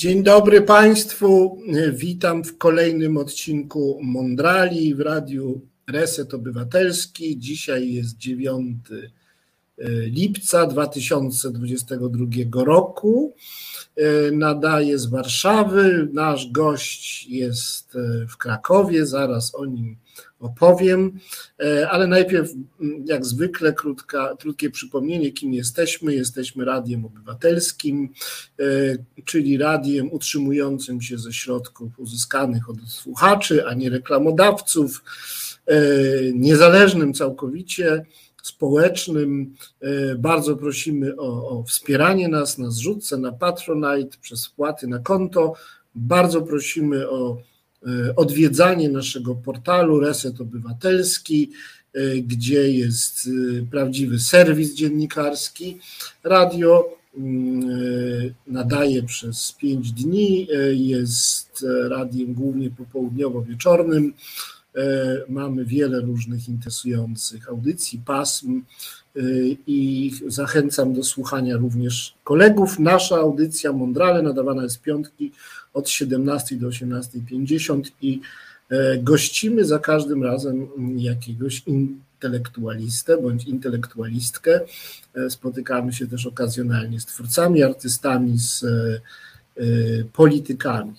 Dzień dobry Państwu. Witam w kolejnym odcinku Mondrali w Radiu Reset Obywatelski. Dzisiaj jest 9 e, lipca 2022 roku. E, nadaje z Warszawy. Nasz gość jest e, w Krakowie, zaraz o nim opowiem, e, ale najpierw, jak zwykle, krótka, krótkie przypomnienie, kim jesteśmy. Jesteśmy Radiem Obywatelskim, czyli radiem utrzymującym się ze środków uzyskanych od słuchaczy, a nie reklamodawców, niezależnym całkowicie społecznym. E, bardzo prosimy o, o, wspieranie nas na zrzutce, na Patronite, przez wpłaty na konto. Bardzo prosimy o e, odwiedzanie naszego portalu Reset Obywatelski, e, gdzie jest prawdziwy serwis dziennikarski. Radio mm, nadaje przez pięć dni, jest radiem głównie popołudniowo-wieczornym. E, mamy wiele różnych interesujących audycji, pasm e, i zachęcam do słuchania również kolegów. Nasza audycja Mondrale nadawana jest piątki od 17 do 18.50 i e, gościmy za każdym razem jakiegoś intelektualistę bądź intelektualistkę. Spotykamy się też okazjonalnie z twórcami, artystami, z politykami.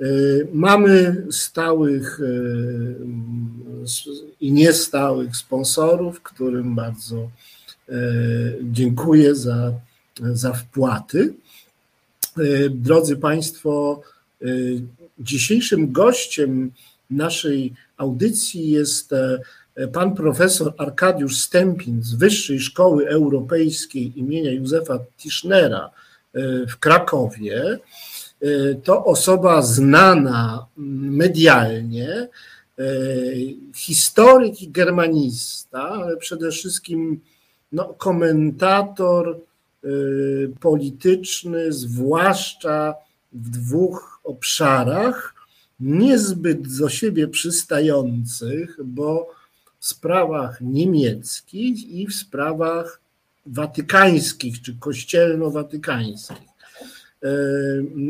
Y, mamy stałych y, i niestałych sponsorów, którym bardzo y, dziękuję za, za wpłaty. Drodzy Państwo, dzisiejszym gościem naszej audycji jest pan profesor Arkadiusz Stępin z Wyższej Szkoły Europejskiej imienia Józefa Tischnera w Krakowie. Y, to osoba znana medialnie, y, historyk i germanista, ale przede wszystkim no, komentator y, polityczny, zwłaszcza w dwóch obszarach, niezbyt do siebie przystających, bo w sprawach niemieckich i w sprawach watykańskich czy kościelno-watykańskich.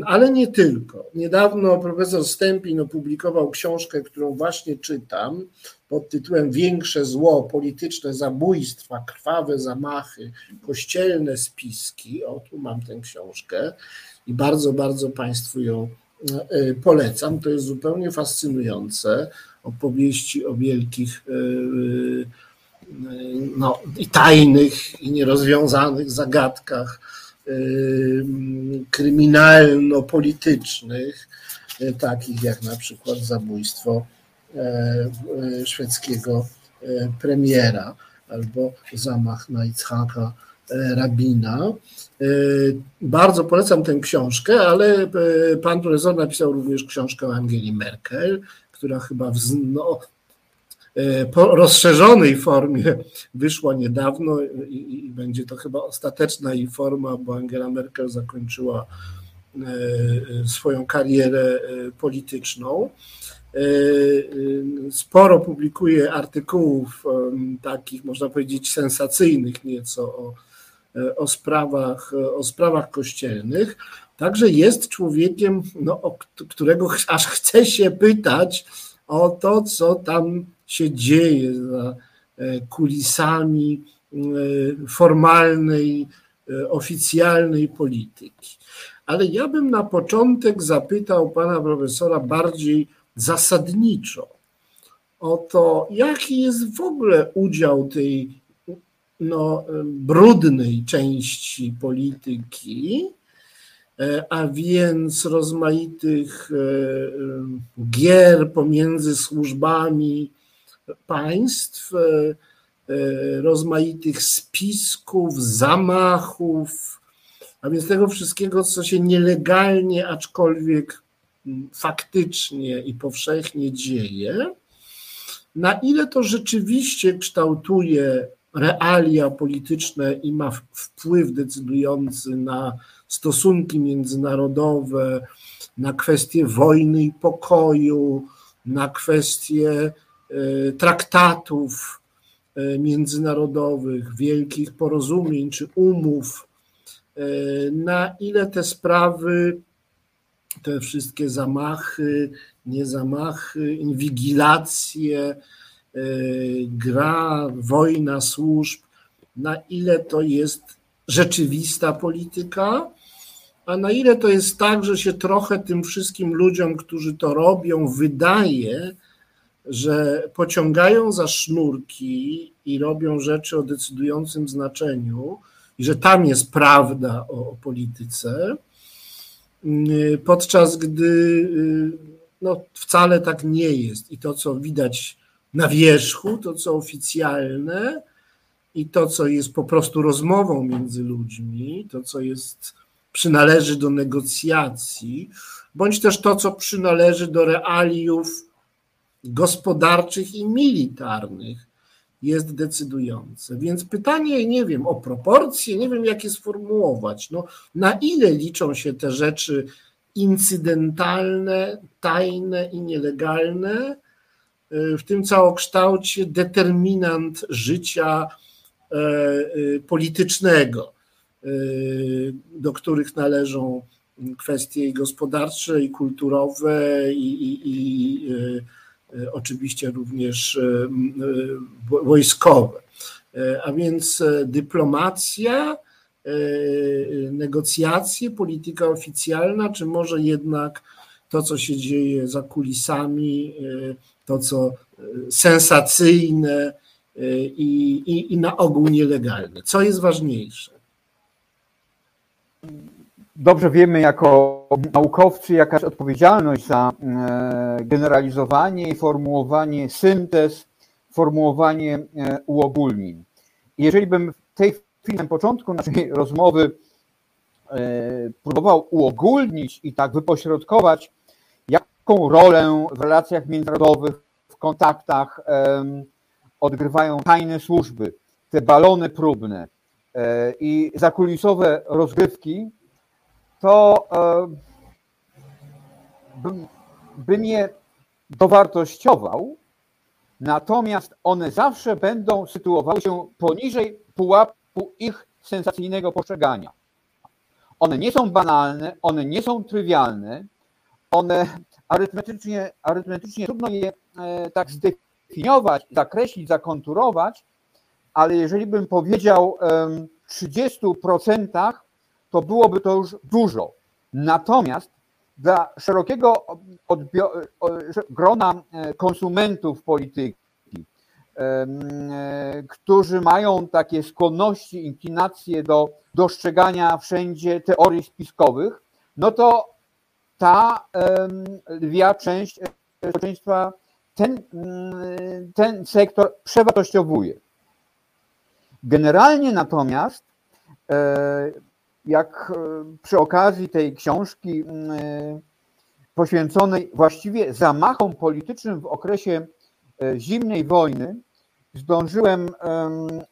Ale nie tylko. Niedawno profesor Stępin opublikował książkę, którą właśnie czytam, pod tytułem Większe zło, polityczne zabójstwa, krwawe zamachy, kościelne spiski. O, tu mam tę książkę i bardzo, bardzo Państwu ją e, polecam. To jest zupełnie fascynujące. Opowieści o wielkich e, e, no, i tajnych, i nierozwiązanych zagadkach kryminalno-politycznych, e, takich jak na przykład zabójstwo e, e, szwedzkiego premiera albo zamach na Itzhaka Rabina. Bardzo polecam tę książkę, ale pan profesor napisał również książkę o Angeli Merkel, która chyba w, no, E, po rozszerzonej formie wyszła niedawno i, i będzie to chyba ostateczna jej forma, bo Angela Merkel zakończyła e, swoją karierę e, polityczną. Sporo publikuje artykułów takich, można powiedzieć, sensacyjnych nieco o, o, sprawach, o sprawach kościelnych. Także jest człowiekiem, no, o którego aż chce się pytać o to, co tam się dzieje za e, kulisami e, formalnej, e, oficjalnej polityki. Ale ja bym na początek zapytał pana profesora bardziej zasadniczo o to, jaki jest w ogóle udział tej no, brudnej części polityki, a więc rozmaitych gier pomiędzy służbami państw, e, e, rozmaitych spisków, zamachów, a więc tego wszystkiego, co się nielegalnie, aczkolwiek faktycznie i powszechnie dzieje, na ile to rzeczywiście kształtuje realia polityczne i ma wpływ decydujący na stosunki międzynarodowe, na kwestie wojny i pokoju, na kwestie traktatów e, międzynarodowych, wielkich porozumień czy umów, e, na ile te sprawy te wszystkie zamachy, nie zamachy, inwigilacje, e, gra, wojna służb, na ile to jest rzeczywista polityka, a na ile to jest tak, że się trochę tym wszystkim ludziom, którzy to robią, wydaje, że pociągają za sznurki i robią rzeczy o decydującym znaczeniu, i że tam jest prawda o, o polityce, y, podczas gdy y, no, wcale tak nie jest. I to, co widać na wierzchu, to, co oficjalne, i to, co jest po prostu rozmową między ludźmi, to, co jest przynależy do negocjacji, bądź też to, co przynależy do realiów gospodarczych i militarnych, jest decydujące. Więc pytanie, nie wiem, o proporcje, nie wiem, jak je sformułować. No, na ile liczą się te rzeczy incydentalne, tajne i nielegalne, w tym całokształcie determinant życia e, e, politycznego, e, do których należą kwestie gospodarcze i kulturowe i, i, i oczywiście również e, e, wojskowe. A więc dyplomacja, negocjacje, polityka oficjalna, czy może jednak to, co się dzieje za kulisami, to, co sensacyjne i, i, i na ogół nielegalne. Co jest ważniejsze? dobrze wiemy jako naukowcy, jaka jest odpowiedzialność za e, generalizowanie i formułowanie syntez, formułowanie e, uogólnień. Jeżeli bym w tej chwili, na początku naszej rozmowy e, próbował uogólnić i tak wypośrodkować, jaką rolę w relacjach międzynarodowych, w kontaktach odgrywają tajne służby, te balony próbne i zakulisowe rozgrywki, to e, bym, bym je dowartościował, natomiast one zawsze będą sytuowały się poniżej pułapu ich sensacyjnego postrzegania. One nie są banalne, one nie są trywialne, one arytmetycznie, arytmetycznie trudno je e, tak zdefiniować, zakreślić, zakonturować, ale jeżeli bym powiedział w 30% to byłoby to już dużo. Natomiast dla szerokiego grona e, konsumentów polityki, e, którzy mają takie skłonności, inklinacje do dostrzegania wszędzie teorii spiskowych, no to ta lwia część społeczeństwa ten, ten sektor przewartościowuje. Generalnie natomiast e, jak e, przy okazji tej książki mm, e, poświęconej właściwie zamachom politycznym w okresie e, zimnej wojny, zdążyłem,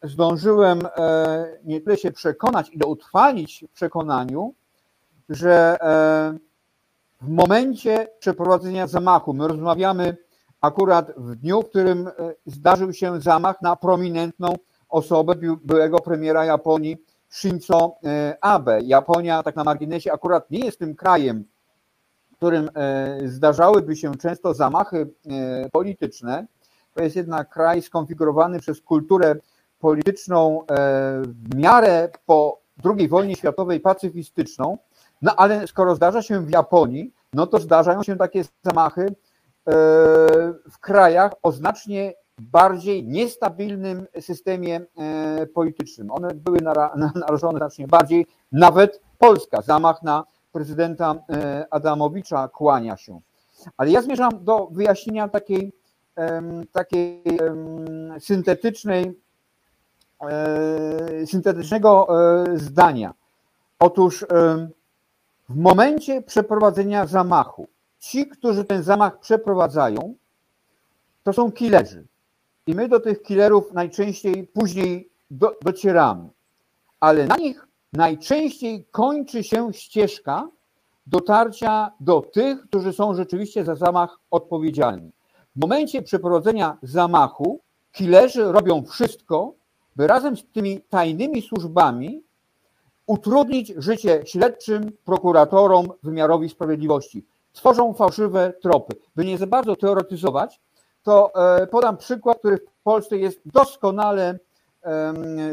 zdążyłem nie tyle się przekonać, ile utrwalić w przekonaniu, że w momencie przeprowadzenia zamachu, my rozmawiamy akurat w dniu, w którym zdarzył się zamach na prominentną osobę byłego premiera Japonii Shinzo e, Abe. Japonia, tak na marginesie, akurat nie jest tym krajem, w którym e, zdarzałyby się często zamachy e, polityczne. To jest jednak kraj skonfigurowany przez kulturę polityczną w miarę po II wojnie światowej pacyfistyczną, no ale skoro zdarza się w Japonii, no to zdarzają się takie zamachy w krajach o znacznie bardziej niestabilnym systemie e, politycznym. One były narażone znacznie bardziej, nawet Polska, zamach na prezydenta e, Adamowicza kłania się. Ale ja zmierzam do wyjaśnienia takiej, takiej syntetycznej, e, syntetycznego zdania. Otóż w momencie przeprowadzenia zamachu, ci, którzy ten zamach przeprowadzają, to są killerzy. I my do tych killerów najczęściej później do, docieramy. Ale na nich najczęściej kończy się ścieżka dotarcia do tych, którzy są rzeczywiście za zamach odpowiedzialni. W momencie przeprowadzenia zamachu killerzy robią wszystko, by razem z tymi tajnymi służbami utrudnić życie śledczym, prokuratorom, wymiarowi sprawiedliwości. Tworzą fałszywe tropy. By nie za bardzo teoretyzować, to e, podam przykład, który w Polsce jest doskonale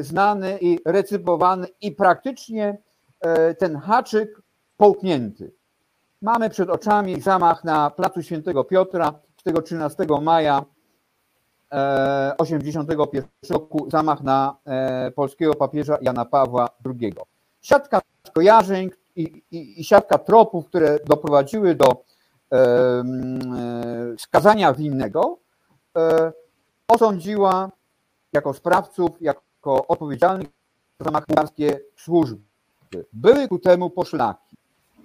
znany i recypowany i praktycznie e, ten haczyk połknięty. Mamy przed oczami zamach na placu Świętego Piotra z tego 13 maja 1981 e, roku, zamach na polskiego papieża Jana Pawła II. Siatka skojarzeń i, i, i siatka tropów, które doprowadziły do skazania winnego, osądziła jako sprawców, jako odpowiedzialnych za zamach bułgarskie służby. Były ku temu poszlaki,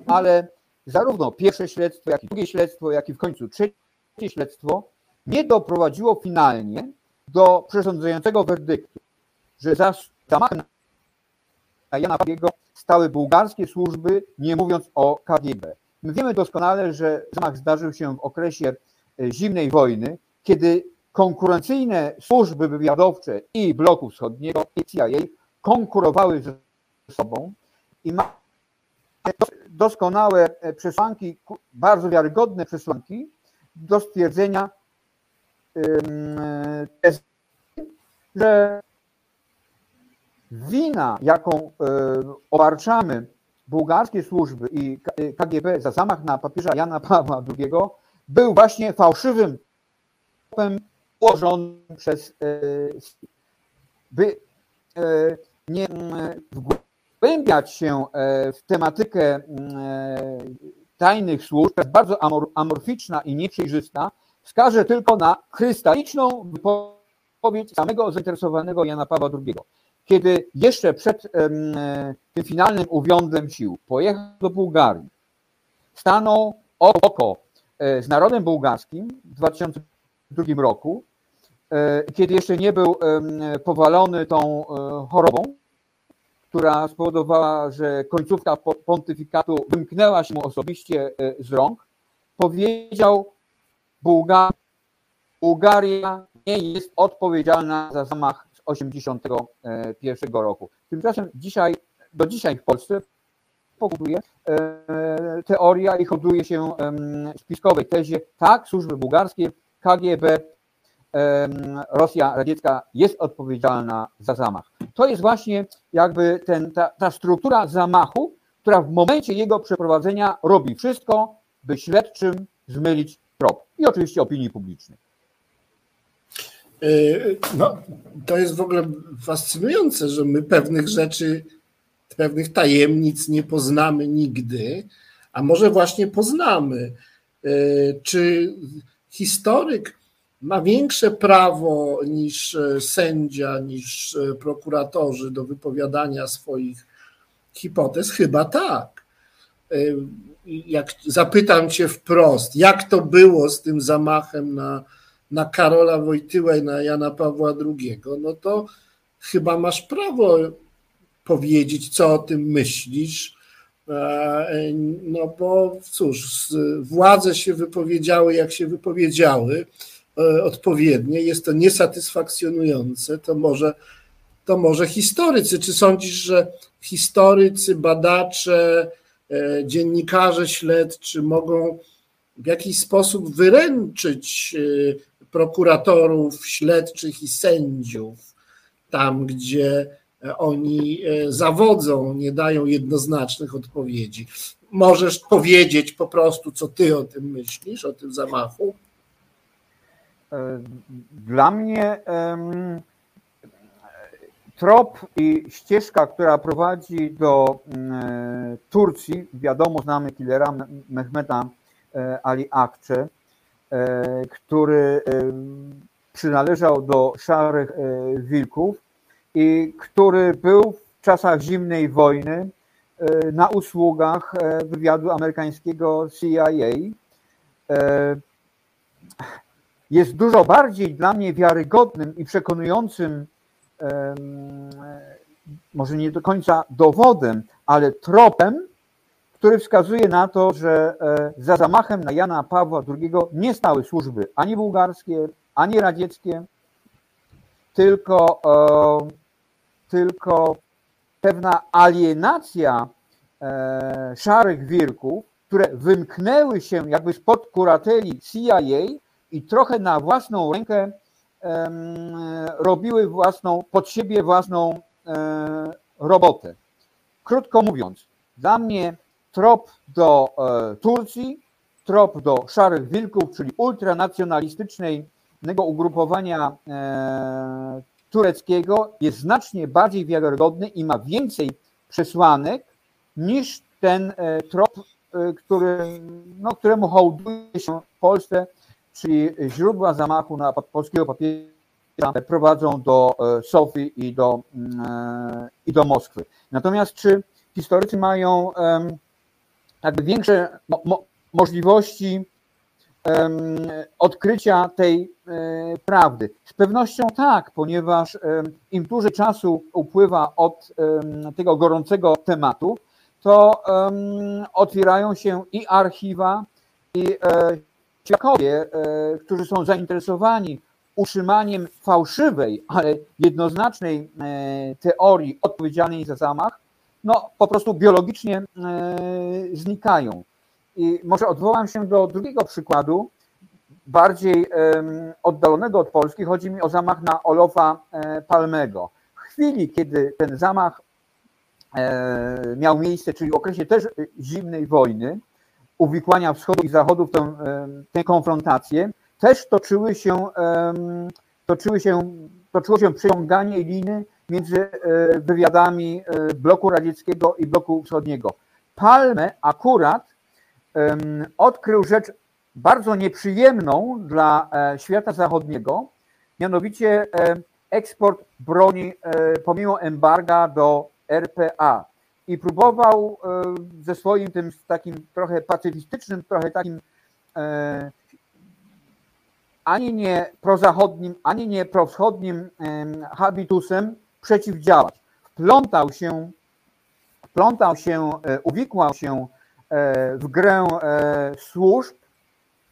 ale zarówno pierwsze śledztwo, jak i drugie śledztwo, jak i w końcu trzecie śledztwo nie doprowadziło finalnie do przesądzającego werdyktu, że za zamach na Jana Pawiego stały bułgarskie służby, nie mówiąc o KGB. My wiemy doskonale, że zamach zdarzył się w okresie e, zimnej wojny, kiedy konkurencyjne służby wywiadowcze i bloku wschodniego i CIA konkurowały ze sobą i ma doskonałe przesłanki, bardzo wiarygodne przesłanki do stwierdzenia, że wina, jaką obarczamy bułgarskie służby i KGB za zamach na papieża Jana Pawła II, był właśnie fałszywym ułożony przez e, by e, nie wgłębiać się e, w tematykę tajnych służb, jest bardzo amorficzna i nieprzejrzysta, wskażę tylko na krystaliczną wypowiedź samego zainteresowanego Jana Pawła II. Kiedy jeszcze przed tym finalnym uwiądem sił pojechał do Bułgarii, stanął oko z narodem bułgarskim w 2002 roku, E, kiedy jeszcze nie był powalony tą e, chorobą, która spowodowała, że końcówka pontyfikatu wymknęła się mu osobiście e, z rąk, powiedział Bułgaria, Bułgaria nie jest odpowiedzialna za zamach z 1981 roku. Tymczasem dzisiaj, do dzisiaj w Polsce powoduje teoria i hoduje się spiskowej tezie, tak, służby bułgarskie, KGB Rosja radziecka jest odpowiedzialna za zamach. To jest właśnie jakby ten, ta, ta struktura zamachu, która w momencie jego przeprowadzenia robi wszystko, by śledczym zmylić trop. I oczywiście opinii publicznej. E, no, to jest w ogóle fascynujące, że my pewnych rzeczy, pewnych tajemnic nie poznamy nigdy, a może właśnie poznamy. E, czy historyk ma większe prawo niż e, sędzia, niż e, prokuratorzy do wypowiadania swoich hipotez? Chyba tak. E, jak zapytam cię wprost, jak to było z tym zamachem na, na Karola Wojtyłę i na Jana Pawła II, no to chyba masz prawo powiedzieć, co o tym myślisz. No bo cóż, władze się wypowiedziały, jak się wypowiedziały E, odpowiednie, jest to niesatysfakcjonujące, to może, to może historycy. Czy sądzisz, że historycy, badacze, e, dziennikarze śledczy mogą w jakiś sposób wyręczyć e, prokuratorów, śledczych i sędziów tam, gdzie oni zawodzą, nie dają jednoznacznych odpowiedzi. Możesz powiedzieć po prostu, co ty o tym myślisz, o tym zamachu? Dla mnie trop i ścieżka, która prowadzi do mm, Turcji, wiadomo, znamy killera Mehmeta e, Ali Akcze, e, który przynależał do szarych e, wilków i który był w czasach zimnej wojny na usługach wywiadu amerykańskiego CIA jest dużo bardziej dla mnie wiarygodnym i przekonującym, może nie do końca dowodem, ale tropem, który wskazuje na to, że e, za zamachem na Jana Pawła II nie stały służby ani bułgarskie, ani radzieckie, tylko, e, tylko pewna alienacja e, szarych wirków, które wymknęły się jakby spod kurateli CIA i trochę na własną rękę robiły własną, pod siebie własną e, robotę. Krótko mówiąc, dla mnie trop do Turcji, trop do szarych wilków, czyli ultranacjonalistycznego ugrupowania e, tureckiego jest znacznie bardziej wiarygodny i ma więcej przesłanek niż ten trop, który, no, któremu hołduje się w Polsce czyli źródła zamachu na polskiego papieża prowadzą do e, Sofii i do, mm, e, i do Moskwy. Natomiast czy historycy mają jakby większe mo możliwości odkrycia tej e, prawdy? Z pewnością tak, ponieważ im dłużej czasu upływa od tego gorącego tematu, to otwierają się i archiwa, i świadkowie, e, którzy są zainteresowani utrzymaniem fałszywej, ale jednoznacznej e, teorii odpowiedzialnej za zamach, no po prostu biologicznie e, znikają. I może odwołam się do drugiego przykładu, bardziej oddalonego od Polski. Chodzi mi o zamach na Olofa Palmego. W chwili, kiedy ten zamach miał miejsce, czyli w okresie też zimnej wojny, uwikłania wschodu i zachodu w tę, tę konfrontację, też toczyły się, toczyły się, toczyło się przeciąganie liny między e, wywiadami e, bloku radzieckiego i bloku wschodniego. Palme akurat odkrył rzecz bardzo nieprzyjemną dla e, świata zachodniego, mianowicie eksport broni pomimo embarga do RPA i próbował e, ze swoim tym takim trochę pacyfistycznym, trochę takim e, ani nie prozachodnim, ani nie prowschodnim habitusem przeciwdziałać. Wplątał się, wplątał się, e, uwikłał się w grę służb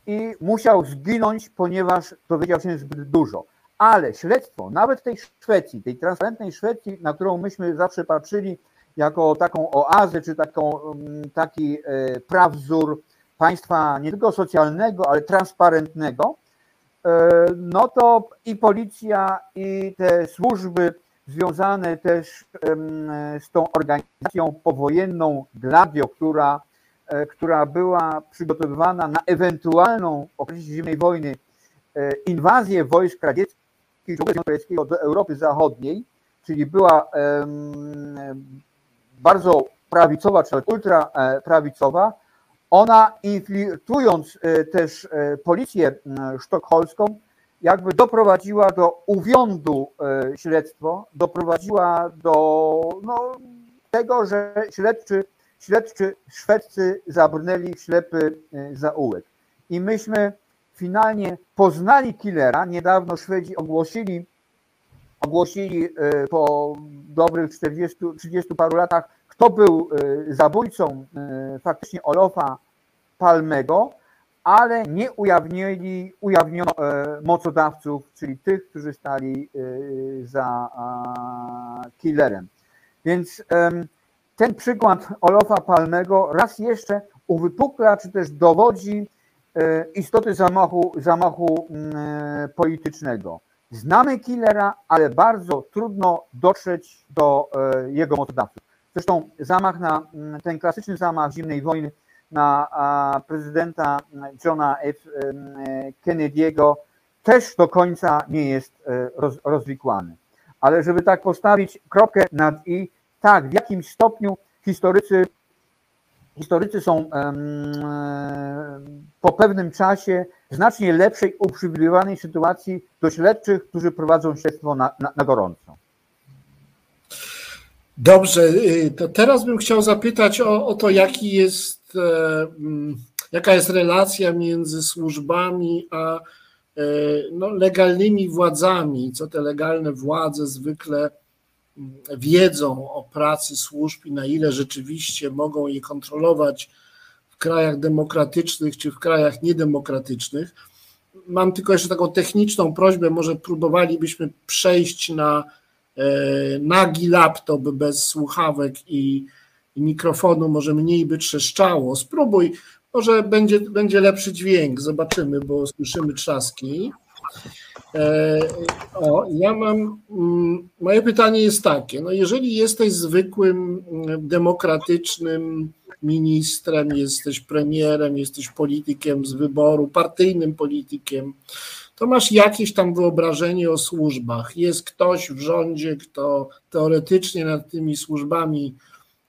i musiał zginąć, ponieważ dowiedział się zbyt dużo. Ale śledztwo, nawet tej Szwecji, tej transparentnej Szwecji, na którą myśmy zawsze patrzyli jako taką oazę, czy taką, mm, taki e, prawzór państwa nie tylko socjalnego, ale transparentnego, e, no to i policja, i te służby związane też z tą organizacją powojenną Gladio, która, e, która była przygotowywana na ewentualną okresie zimnej wojny inwazję wojsk radzieckich do Europy Zachodniej, czyli była bardzo prawicowa, czy ultraprawicowa, ona infiltrując e, też e, policję sztokholmską, jakby doprowadziła do uwiądu e, śledztwo, doprowadziła do no, tego, że śledczy, śledczy szwedzcy zabrnęli w ślepy zaułek. I myśmy finalnie poznali killera. Niedawno Szwedzi ogłosili ogłosili e, po dobrych 40, 30 paru latach, kto był e, zabójcą e, faktycznie Olofa Palmego, ale nie ujawnili, ujawniono mocodawców, czyli tych, którzy stali za killerem. Więc ten przykład Olofa Palmego raz jeszcze uwypukla, czy też dowodzi istoty zamachu, zamachu mm, politycznego. Znamy killera, ale bardzo trudno dotrzeć do e, jego mocodawców. Zresztą zamach na mm, ten klasyczny zamach zimnej wojny na prezydenta Johna F. E, Kennedy'ego też do końca nie jest e, rozwikłany. Ale żeby tak postawić kropkę nad i, tak, w jakimś stopniu historycy historycy są po pewnym czasie znacznie lepszej, uprzywilejowanej sytuacji do śledczych, którzy prowadzą śledztwo na, na, na gorąco. Dobrze, y, to teraz bym chciał zapytać o, o to, jaki jest, e, mm, jaka jest relacja między służbami a e, no, legalnymi władzami, co te legalne władze zwykle wiedzą o pracy służb i na ile rzeczywiście mogą je kontrolować w krajach demokratycznych czy w krajach niedemokratycznych. Mam tylko jeszcze taką techniczną prośbę, może próbowalibyśmy przejść na nagi laptop bez słuchawek i, i mikrofonu może mniej by trzeszczało. Spróbuj, może będzie, będzie lepszy dźwięk, zobaczymy, bo słyszymy trzaski. E, o, ja mam, mm, moje pytanie jest takie, no jeżeli jesteś zwykłym mm, demokratycznym ministrem, jesteś premierem, jesteś politykiem z wyboru, partyjnym politykiem, to masz jakieś tam wyobrażenie o służbach. Jest ktoś w rządzie, kto teoretycznie nad tymi służbami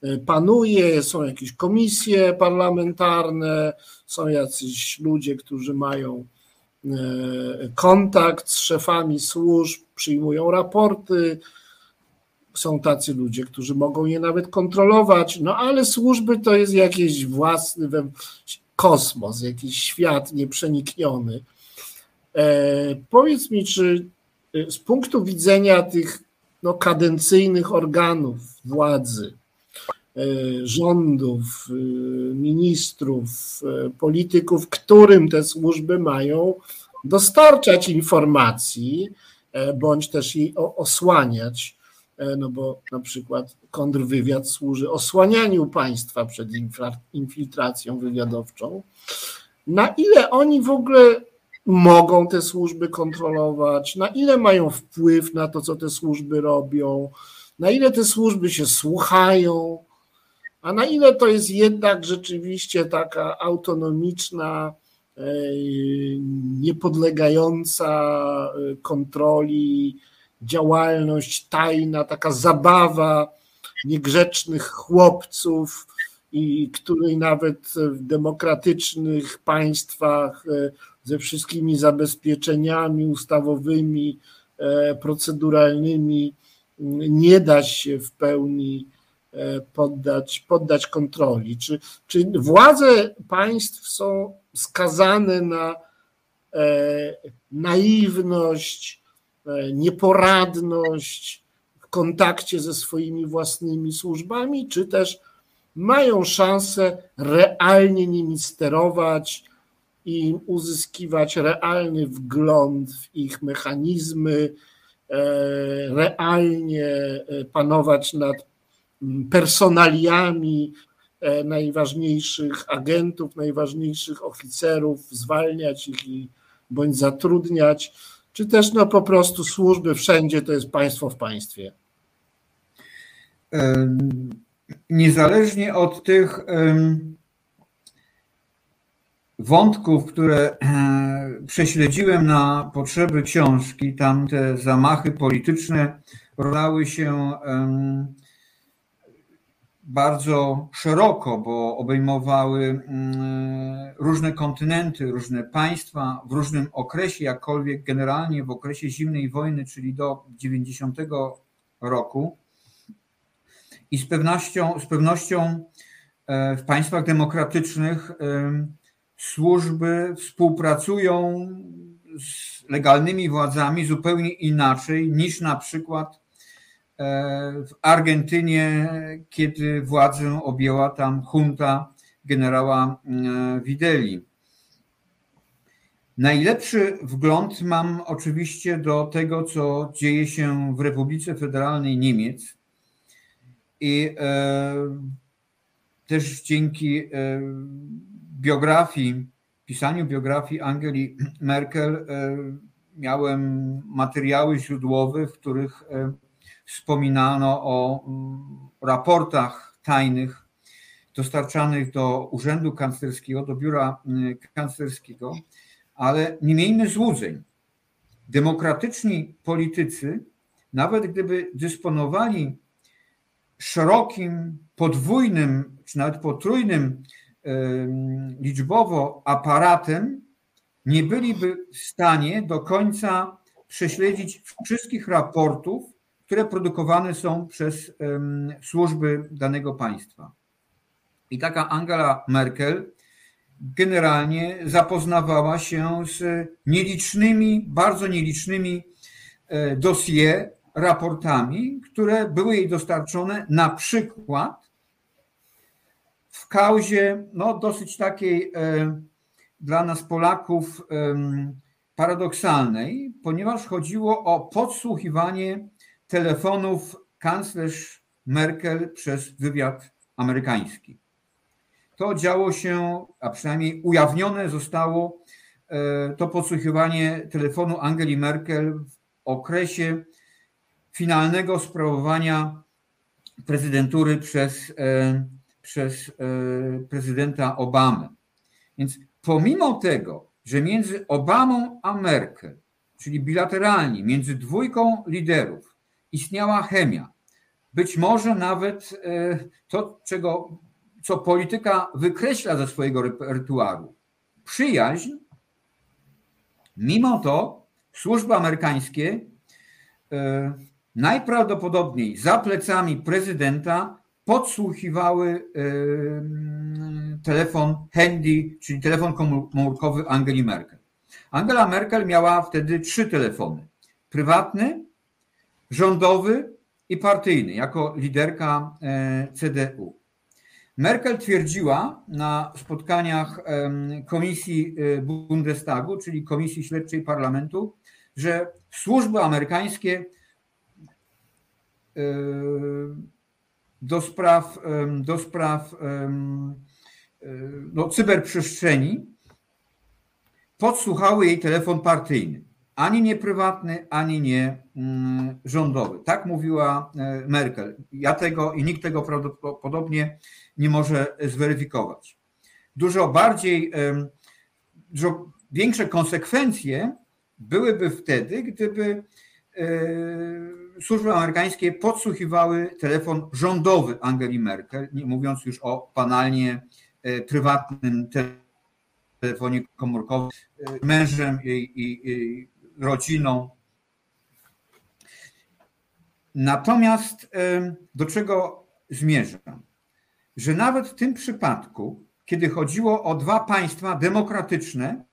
e, panuje, są jakieś komisje parlamentarne, są jacyś ludzie, którzy mają kontakt z szefami służb, przyjmują raporty. Są tacy ludzie, którzy mogą je nawet kontrolować, no ale służby to jest jakiś własny kosmos, jakiś świat nieprzenikniony. E, powiedz mi, czy e, z punktu widzenia tych no, kadencyjnych organów władzy, e, rządów, ministrów, polityków, którym te służby mają dostarczać informacji, bądź też jej osłaniać, no bo na przykład kontrwywiad służy osłanianiu państwa przed infiltracją wywiadowczą. Na ile oni w ogóle mogą te służby kontrolować, na ile mają wpływ na to, co te służby robią, na ile te służby się słuchają, a na ile to jest jednak rzeczywiście taka autonomiczna, e, niepodlegająca e, kontroli działalność tajna, taka zabawa niegrzecznych chłopców, i której nawet w demokratycznych państwach e, ze wszystkimi zabezpieczeniami ustawowymi, proceduralnymi nie da się w pełni poddać, poddać kontroli. Czy, czy władze państw są skazane na e, naiwność, nieporadność w kontakcie ze swoimi własnymi służbami, czy też mają szansę realnie nimi sterować, i uzyskiwać realny wgląd w ich mechanizmy, e, realnie e, panować nad personaliami e, najważniejszych agentów, najważniejszych oficerów, zwalniać ich i bądź zatrudniać, czy też no po prostu służby wszędzie to jest państwo w państwie. Niezależnie od tych wątków, które e, prześledziłem na potrzeby książki, tam te zamachy polityczne rozlały się bardzo szeroko, bo obejmowały mm, różne kontynenty, różne państwa w różnym okresie, jakkolwiek generalnie w okresie zimnej wojny, czyli do 90 roku. I z pewnością, z pewnością e, w państwach demokratycznych służby współpracują z legalnymi władzami zupełnie inaczej niż na przykład e, w Argentynie, kiedy władzę objęła tam junta generała e, Wideli. Najlepszy wgląd mam oczywiście do tego, co dzieje się w Republice Federalnej Niemiec. I e, też dzięki biografii, pisaniu biografii Angeli Merkel e, miałem materiały źródłowe, w których e, wspominano o mm, raportach tajnych dostarczanych do Urzędu Kanclerskiego, do Biura mm, Kanclerskiego, ale nie miejmy złudzeń. Demokratyczni politycy, nawet gdyby dysponowali szerokim, podwójnym, czy nawet potrójnym liczbowo aparatem, nie byliby w stanie do końca prześledzić wszystkich raportów, które produkowane są przez służby danego państwa. I taka Angela Merkel generalnie zapoznawała się z nielicznymi, bardzo nielicznymi e, dosie, raportami, które były jej dostarczone na przykład w kauzie no, dosyć takiej e, dla nas Polaków paradoksalnej, ponieważ chodziło o podsłuchiwanie telefonów kanclerz Merkel przez wywiad amerykański. To działo się, a przynajmniej ujawnione zostało e, to podsłuchiwanie telefonu Angeli Merkel w okresie finalnego sprawowania prezydentury przez, e, przez e, prezydenta Obamę. Więc pomimo tego, że między Obamą a Merkel, czyli bilateralnie, między dwójką liderów, istniała chemia, być może nawet e, to, czego, co polityka wykreśla ze swojego repertuaru, przyjaźń, mimo to służby amerykańskie najprawdopodobniej za plecami prezydenta podsłuchiwały telefon handy, czyli telefon komórkowy Angeli Merkel. Angela Merkel miała wtedy trzy telefony: prywatny, rządowy i partyjny, jako liderka e, CDU. Merkel twierdziła na spotkaniach Komisji e, Bundestagu, czyli Komisji Śledczej Parlamentu, że służby amerykańskie do spraw, do spraw no, cyberprzestrzeni podsłuchały jej telefon partyjny. Ani nie prywatny, ani nie mm, rządowy. Tak mówiła e, Merkel. Ja tego i nikt tego prawdopodobnie nie może zweryfikować. Dużo bardziej, dużo większe konsekwencje byłyby wtedy, gdyby e, służby amerykańskie podsłuchiwały telefon rządowy Angeli Merkel, nie mówiąc już o banalnie e, prywatnym telefonie komórkowym, mężem i, i, i rodziną. Natomiast e, do czego zmierzam? Że nawet w tym przypadku, kiedy chodziło o dwa państwa demokratyczne,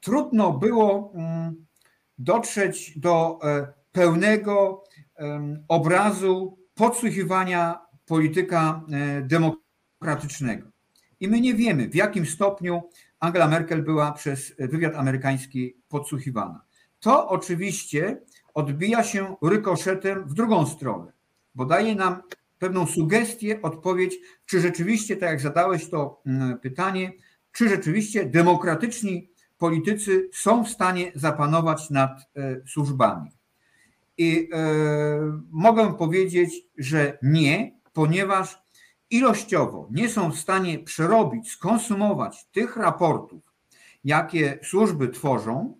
trudno było mm, dotrzeć do pełnego obrazu podsłuchiwania polityka e, demokratycznego. I my nie wiemy, w jakim stopniu Angela Merkel była przez wywiad amerykański podsłuchiwana. To oczywiście odbija się rykoszetem w drugą stronę, bo daje nam pewną sugestię, odpowiedź, czy rzeczywiście, tak jak zadałeś to mm, pytanie, czy rzeczywiście demokratyczni politycy są w stanie zapanować nad e, służbami. I e, mogę powiedzieć, że nie, ponieważ ilościowo nie są w stanie przerobić, skonsumować tych raportów, jakie służby tworzą,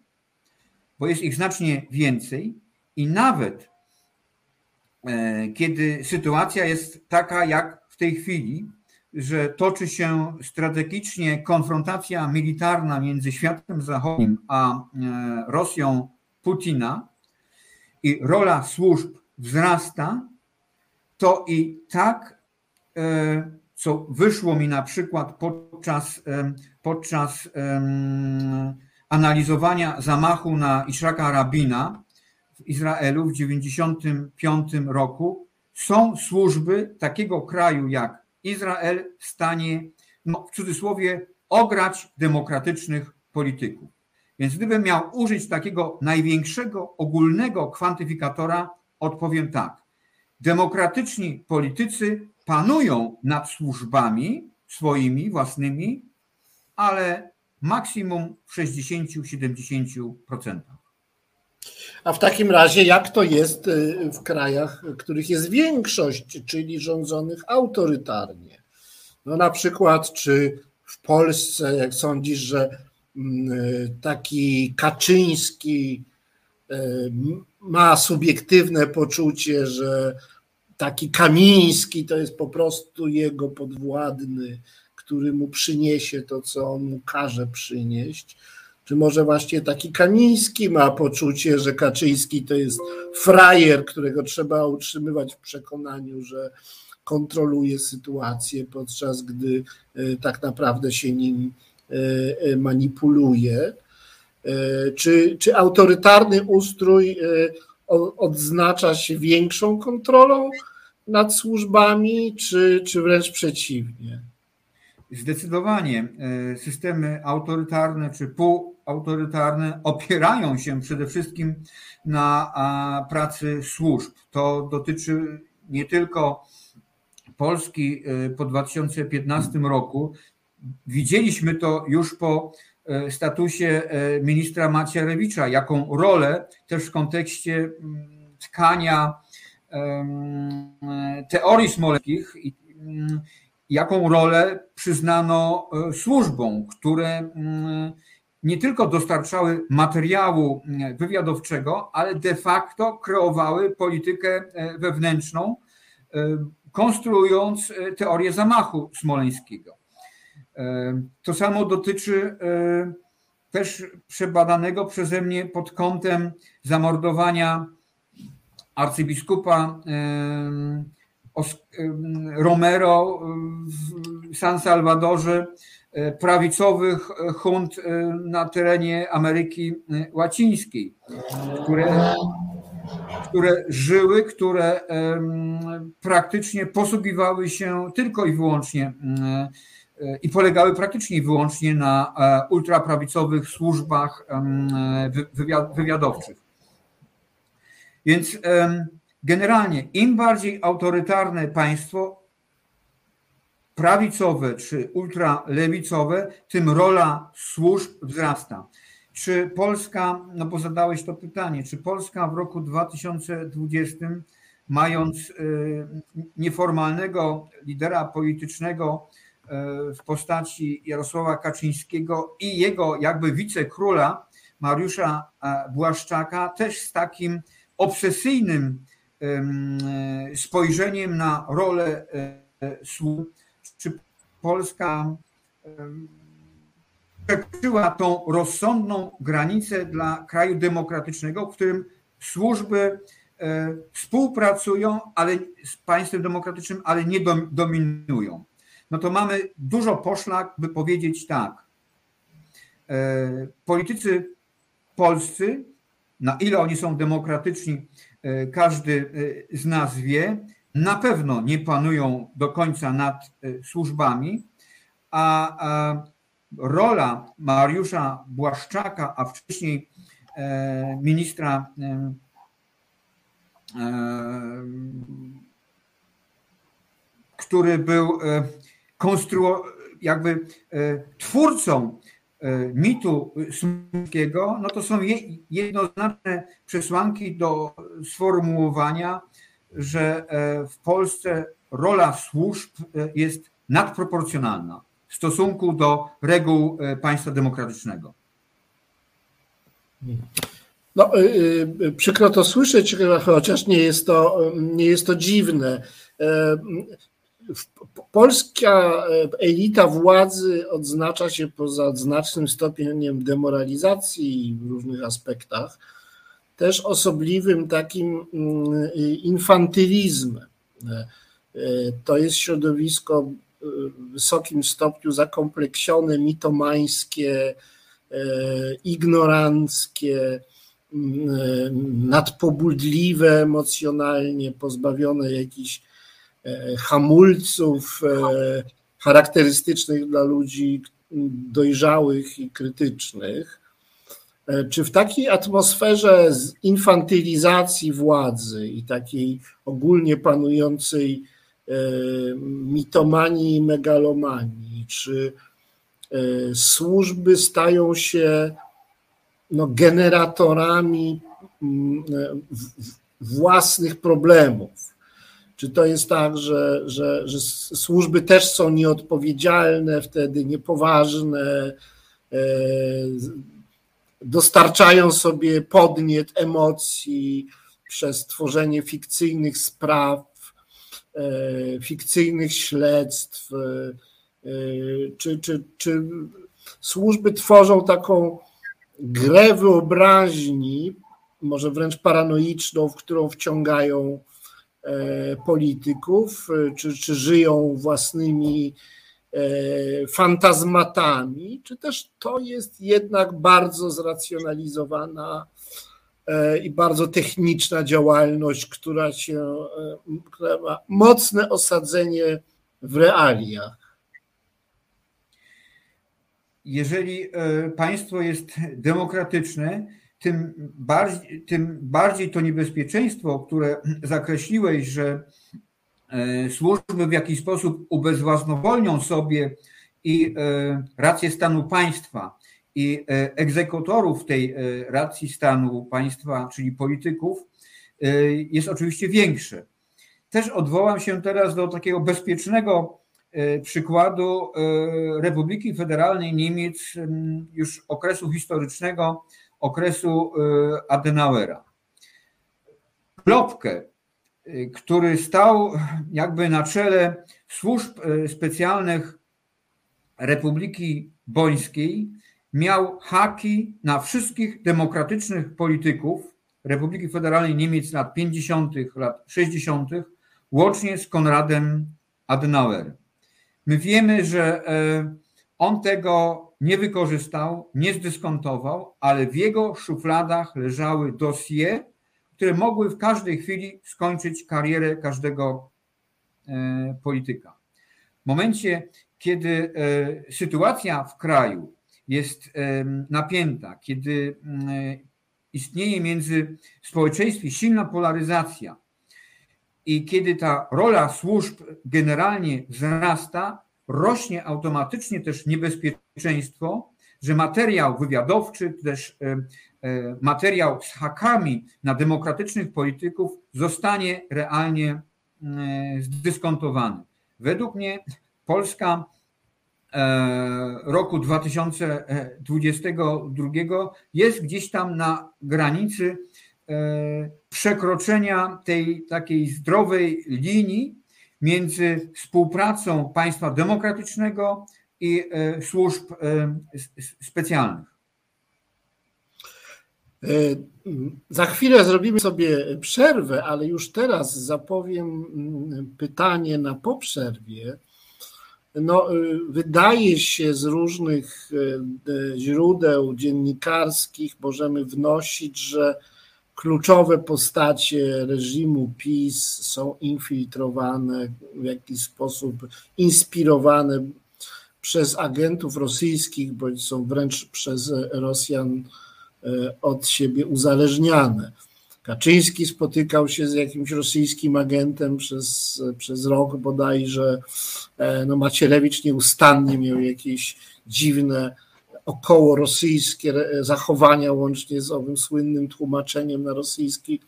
bo jest ich znacznie więcej i nawet e, kiedy sytuacja jest taka jak w tej chwili, że toczy się strategicznie konfrontacja militarna między światem zachodnim a e, Rosją Putina, i rola służb wzrasta, to i tak, e, co wyszło mi na przykład podczas, podczas analizowania zamachu na Ishraka Rabina w Izraelu w 1995 roku, są służby takiego kraju jak Izrael w stanie, no, w cudzysłowie, ograć demokratycznych polityków. Więc gdybym miał użyć takiego największego ogólnego kwantyfikatora, odpowiem tak. Demokratyczni politycy panują nad służbami swoimi własnymi, ale maksimum w 60-70%. A w takim razie, jak to jest y, w krajach, których jest większość, czyli rządzonych autorytarnie? No na przykład, czy w Polsce, jak sądzisz, że taki Kaczyński e, ma subiektywne poczucie, że taki Kamiński to jest po prostu jego podwładny, który mu przyniesie to, co on mu każe przynieść. Czy może właśnie taki Kamiński ma poczucie, że Kaczyński to jest frajer, którego trzeba utrzymywać w przekonaniu, że kontroluje sytuację, podczas gdy e, tak naprawdę się nim E, e, manipuluje. Czy, czy autorytarny ustrój odznacza się większą kontrolą nad służbami, czy, czy wręcz przeciwnie? Zdecydowanie systemy autorytarne czy półautorytarne opierają się przede wszystkim na pracy służb. To dotyczy nie tylko Polski po 2015 roku. Widzieliśmy to już po statusie ministra Macierewicza, jaką rolę też w kontekście mm, tkania teorii mm, jaką rolę przyznano e, służbom, które mm, nie tylko dostarczały materiału mm, wywiadowczego, ale de facto kreowały politykę e, wewnętrzną, e, konstruując teorię zamachu smoleńskiego. To samo dotyczy też przebadanego przeze mnie pod kątem zamordowania arcybiskupa Romero w San Salvadorze, e, prawicowych hunt e, na terenie Ameryki e, Łacińskiej, które, które żyły, które praktycznie posługiwały się tylko i wyłącznie i polegały praktycznie i wyłącznie na ultraprawicowych służbach wywiadowczych. Więc generalnie im bardziej autorytarne państwo, prawicowe czy ultralewicowe, tym rola służb wzrasta. Czy Polska, no bo zadałeś to pytanie, czy Polska w roku 2020, mając y, nieformalnego lidera politycznego y, w postaci Jarosława Kaczyńskiego i jego jakby wicekróla Mariusza e, Błaszczaka, też z takim obsesyjnym spojrzeniem na rolę e, służb, czy Polska przekroczyła tą rozsądną granicę dla kraju demokratycznego, w którym służby e, współpracują ale z państwem demokratycznym, ale nie dominują. No to mamy dużo poszlak, by powiedzieć tak. E, politycy polscy, na ile oni są demokratyczni, każdy e, z nas wie, na pewno nie panują do końca nad e, służbami, a rola Mariusza Błaszczaka, a wcześniej ministra który był konstru- jakby twórcą E, mitu smoleńskiego, no to są jednoznaczne przesłanki do sformułowania, że e, w Polsce rola służb e, jest nadproporcjonalna w stosunku do reguł państwa demokratycznego. No, przykro to słyszeć, chociaż nie jest to, nie jest to dziwne polska e, elita władzy odznacza się poza znacznym stopniem demoralizacji w różnych aspektach, też osobliwym takim mm, infantylizmem. E, e, to jest środowisko w wysokim stopniu zakompleksione, mitomańskie, ignoranckie, mm, nadpobudliwe emocjonalnie, pozbawione jakichś hamulców e, charakterystycznych dla ludzi dojrzałych i krytycznych. E, czy w takiej atmosferze infantylizacji władzy i takiej ogólnie panującej mitomanii i megalomanii, czy służby stają się no, generatorami własnych problemów? Czy to jest tak, że, że, że służby też są nieodpowiedzialne, wtedy niepoważne, e, dostarczają sobie podniet emocji przez tworzenie fikcyjnych spraw, e, fikcyjnych śledztw, e, czy, czy, czy służby tworzą taką grę wyobraźni, może wręcz paranoiczną, w którą wciągają polityków, e, czy, czy żyją własnymi e, fantazmatami, czy też to jest jednak bardzo zracjonalizowana i bardzo techniczna działalność, która się która ma mocne osadzenie w realiach. jeżeli państwo jest demokratyczne, tym bardziej, tym bardziej to niebezpieczeństwo, które zakreśliłeś, że służby w jakiś sposób ubezwłasnowolnią sobie i rację stanu państwa i egzekutorów tej racji stanu państwa, czyli polityków, jest oczywiście większe. Też odwołam się teraz do takiego bezpiecznego e, przykładu e, Republiki Federalnej Niemiec już okresu historycznego, okresu e, Adenauera. Klopkę, który stał jakby na czele służb specjalnych Republiki Bońskiej, miał haki na wszystkich demokratycznych polityków Republiki Federalnej Niemiec lat 50., lat 60., łącznie z Konradem Adenauer. My wiemy, że e, on tego nie wykorzystał, nie zdyskontował, ale w jego szufladach leżały dosie, które mogły w każdej chwili skończyć karierę każdego e, polityka. W momencie, kiedy e, sytuacja w kraju jest napięta, kiedy istnieje między społeczeństwem silna polaryzacja, i kiedy ta rola służb generalnie wzrasta, rośnie automatycznie też niebezpieczeństwo, że materiał wywiadowczy, też e, e, materiał z hakami na demokratycznych polityków zostanie realnie e, zdyskontowany. Według mnie Polska roku 2022 jest gdzieś tam na granicy przekroczenia tej takiej zdrowej linii między współpracą państwa demokratycznego i e, służb e, specjalnych. Za chwilę zrobimy sobie przerwę, ale już teraz zapowiem mm, pytanie na poprzerwie. No, wydaje się z różnych źródeł dziennikarskich możemy wnosić, że kluczowe postacie reżimu PiS są infiltrowane, w jakiś sposób inspirowane przez agentów rosyjskich, bądź są wręcz przez Rosjan e, od siebie uzależniane. Kaczyński spotykał się z jakimś rosyjskim agentem przez, przez rok bodajże. E, no Macierewicz nieustannie miał jakieś dziwne około rosyjskie zachowania, łącznie z owym słynnym tłumaczeniem na rosyjski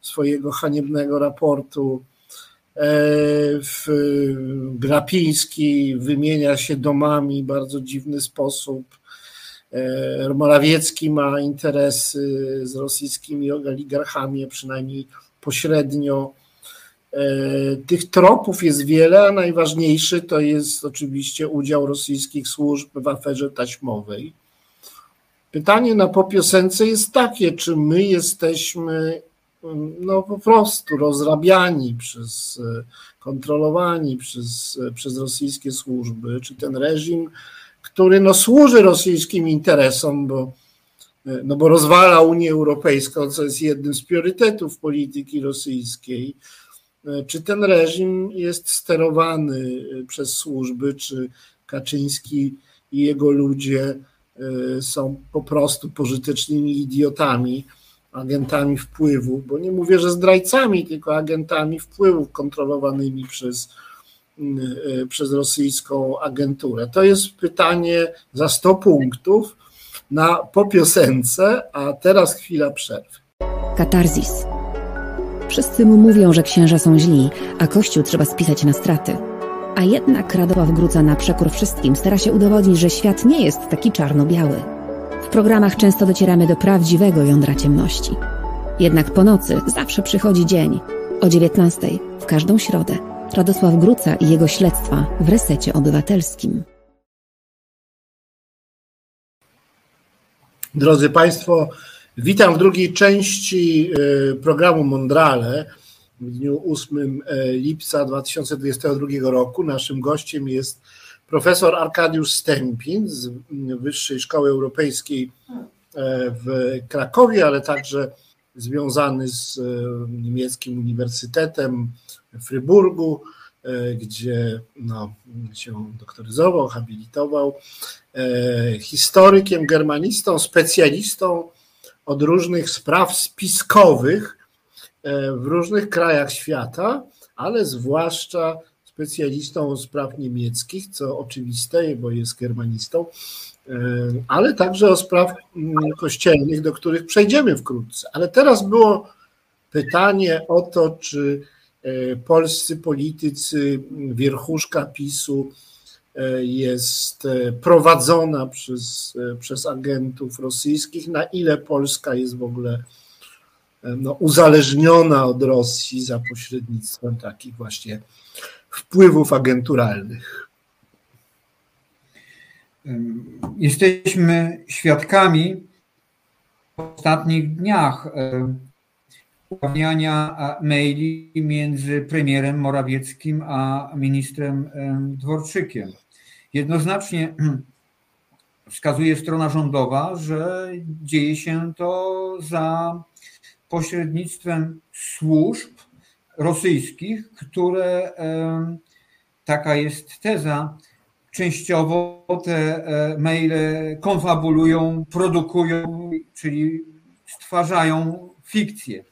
swojego haniebnego raportu. E, Grapiński wymienia się domami w bardzo dziwny sposób. E, Morawiecki ma interesy z rosyjskimi oligarchami, przynajmniej pośrednio. E, tych tropów jest wiele, a najważniejszy to jest oczywiście udział rosyjskich służb w aferze taśmowej. Pytanie na popiosence jest takie, czy my jesteśmy no po prostu rozrabiani przez, kontrolowani przez, przez rosyjskie służby, czy ten reżim, który no służy rosyjskim interesom, bo, no bo rozwala Unię Europejską, co jest jednym z priorytetów polityki rosyjskiej, E, czy ten reżim jest sterowany e, przez służby, czy Kaczyński i jego ludzie e, są po prostu pożytecznymi idiotami, agentami wpływu, bo nie mówię, że zdrajcami, tylko agentami wpływów kontrolowanymi przez, przez rosyjską agenturę. To jest pytanie za 100 punktów na po piosence, a teraz chwila przerwy. Katarzis Wszyscy mu mówią, że księża są źli, a kościół trzeba spisać na straty. A jednak Radosław Gruca na przekór wszystkim stara się udowodnić, że świat nie jest taki czarno-biały. W programach często docieramy do prawdziwego jądra ciemności. Jednak po nocy zawsze przychodzi dzień. O 19 w każdą środę. Radosław Gruca i jego śledztwa w resecie obywatelskim. Drodzy Państwo, Witam w drugiej części e, programu Mondrale w dniu 8 e, lipca 2022 roku. Naszym gościem jest profesor Arkadiusz Stępin z Wyższej Szkoły Europejskiej e, w Krakowie, ale także związany z niemieckim Uniwersytetem w Fryburgu. gdzie no, się doktoryzował, habilitował, historykiem, germanistą, specjalistą od różnych spraw spiskowych w różnych krajach świata, ale zwłaszcza specjalistą spraw niemieckich, co oczywiste, bo jest germanistą, e, ale także o spraw mm, kościelnych, do których przejdziemy wkrótce. Ale teraz było pytanie o to, czy e, polscy politycy, wierchuszka PiSu e, jest prowadzona przez, przez agentów rosyjskich, na ile Polska jest w ogóle no, uzależniona od Rosji za pośrednictwem takich właśnie wpływów agenturalnych. Jesteśmy świadkami w ostatnich dniach ujawniania maili między premierem Morawieckim a ministrem Dworczykiem. Jednoznacznie wskazuje strona rządowa, że dzieje się to za pośrednictwem służb rosyjskich, które, taka jest teza, częściowo te e, maile konfabulują, produkują, czyli stwarzają fikcję.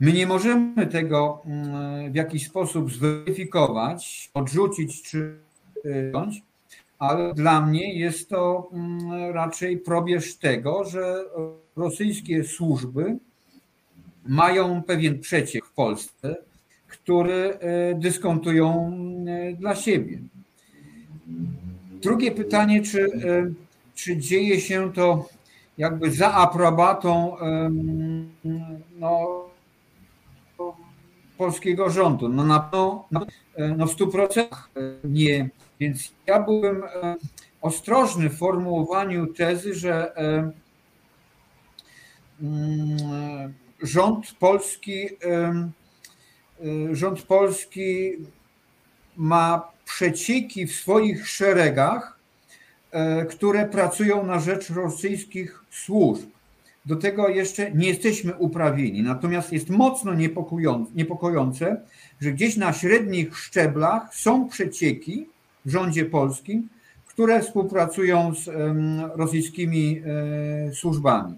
My nie możemy tego mm, w jakiś sposób zweryfikować, odrzucić czy wziąć, ale dla mnie jest to mm, raczej probierz tego, że rosyjskie służby mają pewien przeciek w Polsce, który e, dyskontują e, dla siebie. Drugie pytanie, czy, e, czy dzieje się to jakby za aprobatą no, polskiego rządu? No na pewno no, w stu procentach nie. Więc ja byłem ostrożny w formułowaniu tezy, że mm, rząd polski, y, rząd polski ma przecieki w swoich szeregach, e, które pracują na rzecz rosyjskich służb. Do tego jeszcze nie jesteśmy uprawieni. Natomiast jest mocno niepokojące, że gdzieś na średnich szczeblach są przecieki w rządzie polskim, które współpracują z rosyjskimi e, służbami.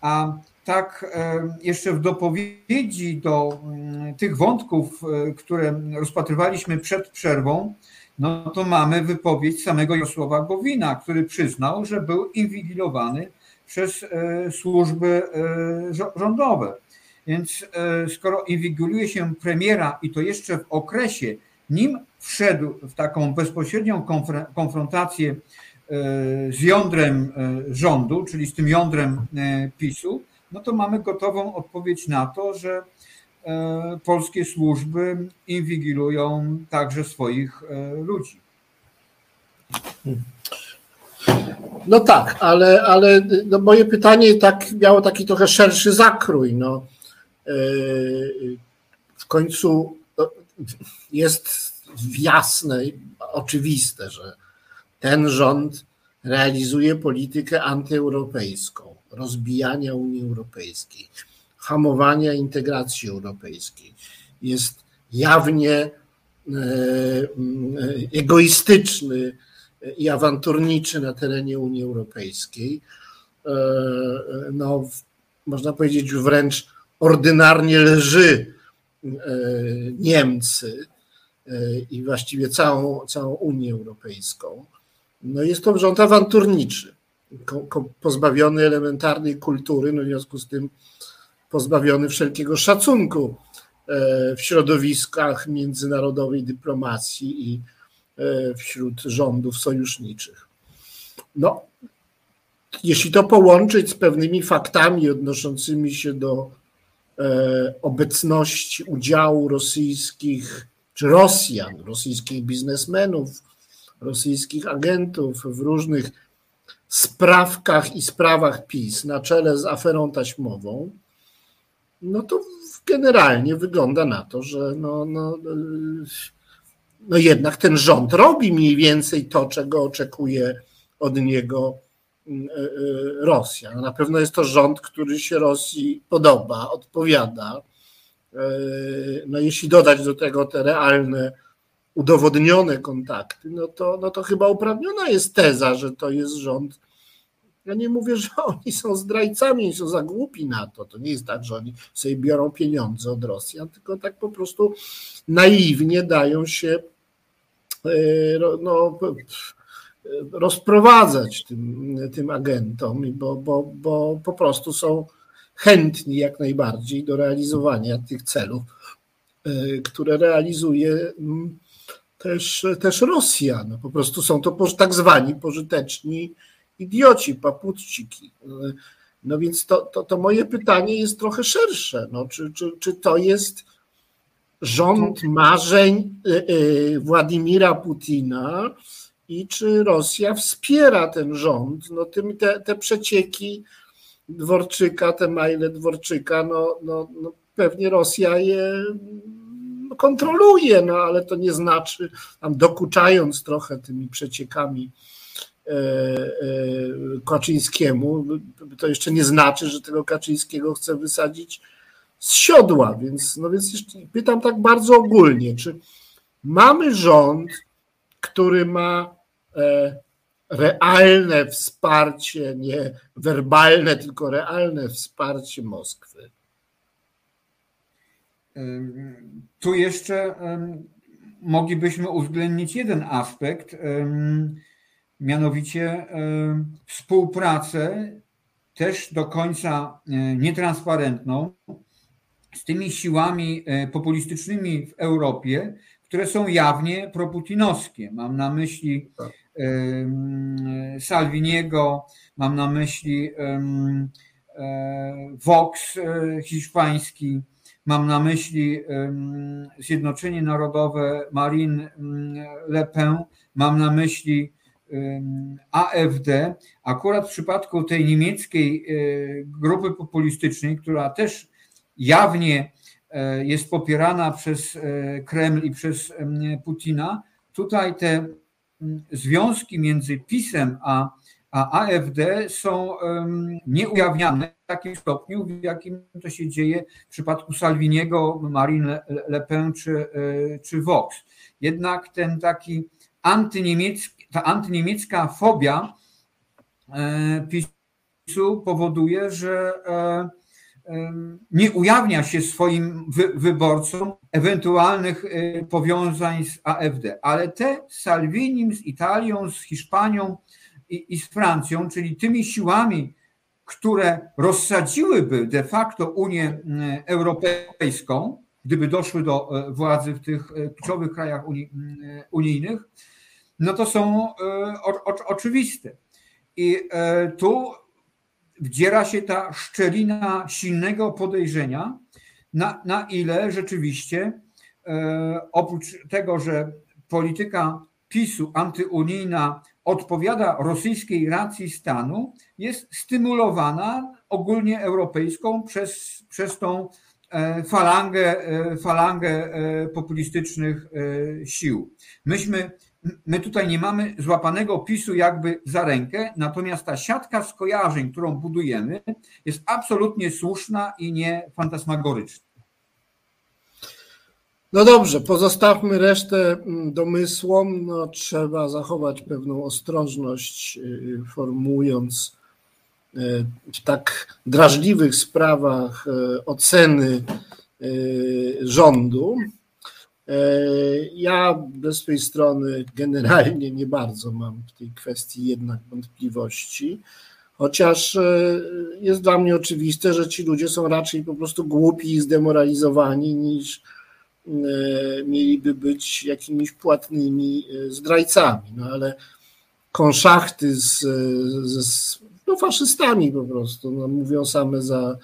A tak e, jeszcze w dopowiedzi do mm, tych wątków, e, które rozpatrywaliśmy przed przerwą, no to mamy wypowiedź samego Josława Gowina, który przyznał, że był inwigilowany przez służby rządowe. Więc skoro inwigiluje się premiera i to jeszcze w okresie, nim wszedł w taką bezpośrednią konfrontację z jądrem rządu, czyli z tym jądrem PiSu, no to mamy gotową odpowiedź na to, że e, polskie służby inwigilują także swoich e, ludzi. No tak, ale, ale no moje pytanie tak miało taki trochę szerszy zakrój. No. E, w końcu jest jasne, oczywiste, że ten rząd realizuje politykę antyeuropejską rozbijania Unii Europejskiej, hamowania integracji europejskiej. Jest jawnie e, egoistyczny i awanturniczy na terenie Unii Europejskiej. E, no, można powiedzieć wręcz ordynarnie leży Niemcy i właściwie całą, całą Unię Europejską. No jest to rząd awanturniczy pozbawiony elementarnej kultury, no w związku z tym pozbawiony wszelkiego szacunku e, w środowiskach międzynarodowej dyplomacji i e, wśród rządów sojuszniczych. No, jeśli to połączyć z pewnymi faktami odnoszącymi się do e, obecności, udziału rosyjskich czy Rosjan, rosyjskich biznesmenów, rosyjskich agentów w różnych sprawkach i sprawach PiS na czele z aferą taśmową, no to generalnie wygląda na to, że no, no, no jednak ten rząd robi mniej więcej to, czego oczekuje od niego e, e, Rosja. No na pewno jest to rząd, który się Rosji podoba, odpowiada, e, no jeśli dodać do tego te realne, udowodnione kontakty, no to, no to chyba uprawniona jest teza, że to jest rząd. Ja nie mówię, że oni są zdrajcami, są za głupi na to. To nie jest tak, że oni sobie biorą pieniądze od Rosjan, tylko tak po prostu naiwnie dają się no, rozprowadzać tym, tym agentom, bo, bo, bo po prostu są chętni jak najbardziej do realizowania tych celów, e, które realizuje mm, też, też Rosja. No, po prostu są to tak zwani pożyteczni idioci, paputciki. No więc to, to, to moje pytanie jest trochę szersze. No, czy, czy, czy to jest rząd marzeń e, e, Władimira Putina i czy Rosja wspiera ten rząd? No tym te, te przecieki Dworczyka, te maile Dworczyka, no, no, no pewnie Rosja je kontroluje, no ale to nie znaczy, tam dokuczając trochę tymi przeciekami e, e, Kaczyńskiemu, to jeszcze nie znaczy, że tego Kaczyńskiego chce wysadzić z siodła, więc, no więc pytam tak bardzo ogólnie, czy mamy rząd, który ma realne wsparcie, nie werbalne, tylko realne wsparcie Moskwy. Tu jeszcze moglibyśmy uwzględnić jeden aspekt, mianowicie współpracę też do końca e, nietransparentną z tymi siłami e, populistycznymi w Europie, które są jawnie proputinowskie. Mam na myśli tak. Salviniego, mam na myśli e, Vox e, hiszpański, mam na myśli Zjednoczenie Narodowe Marine Le Pen, mam na myśli AfD. Akurat w przypadku tej niemieckiej grupy populistycznej, która też jawnie e, jest popierana przez e, Kreml i przez Putina, tutaj te związki między PiSem a, a AfD są nieujawniane w takim stopniu, w jakim to się dzieje w przypadku Salviniego, Marine Le Pen czy, e, czy Vox. Jednak ten taki antyniemiecki, ta antyniemiecka fobia PiSu powoduje, że nie ujawnia się swoim wyborcom ewentualnych y, powiązań z AfD, ale te z Salvinim, z Italią, z Hiszpanią i, i z Francją, czyli tymi siłami, które rozsadziłyby de facto Unię y, Europejską, gdyby doszły do y, władzy w tych kluczowych krajach unijnych, no to są oczywiste. I tu wdziera się ta szczelina silnego podejrzenia, na, na ile rzeczywiście e, oprócz tego, że polityka PiSu antyunijna odpowiada rosyjskiej racji stanu, jest stymulowana ogólnie europejską przez, przez tą e, falangę, e, falangę populistycznych sił. Myśmy my tutaj nie mamy złapanego PiSu jakby za rękę, natomiast ta siatka skojarzeń, którą budujemy, jest absolutnie słuszna i nie fantasmagoryczna. No dobrze, pozostawmy resztę mm, domysłom. No, trzeba zachować pewną ostrożność, y, formułując y, w tak drażliwych sprawach y, oceny rządu. E, ja ze swojej strony generalnie nie bardzo mam w tej kwestii jednak wątpliwości, chociaż e, jest dla mnie oczywiste, że ci ludzie są raczej po prostu głupi i zdemoralizowani niż e, mieliby być jakimiś płatnymi zdrajcami. No ale konszachty z, z no faszystami po prostu no, mówią same za,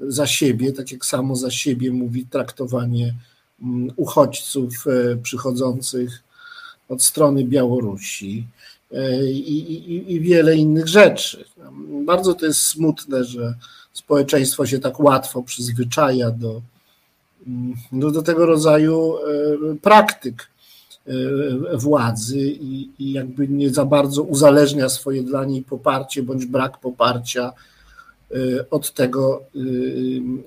za siebie, tak jak samo za siebie mówi traktowanie uchodźców e, przychodzących od strony Białorusi e, i, i, i, wiele innych rzeczy. Bardzo to jest smutne, że społeczeństwo się tak łatwo przyzwyczaja do, mm, do, do tego rodzaju e, praktyk władzy i, i jakby nie za bardzo uzależnia swoje dla niej poparcie bądź brak poparcia od tego,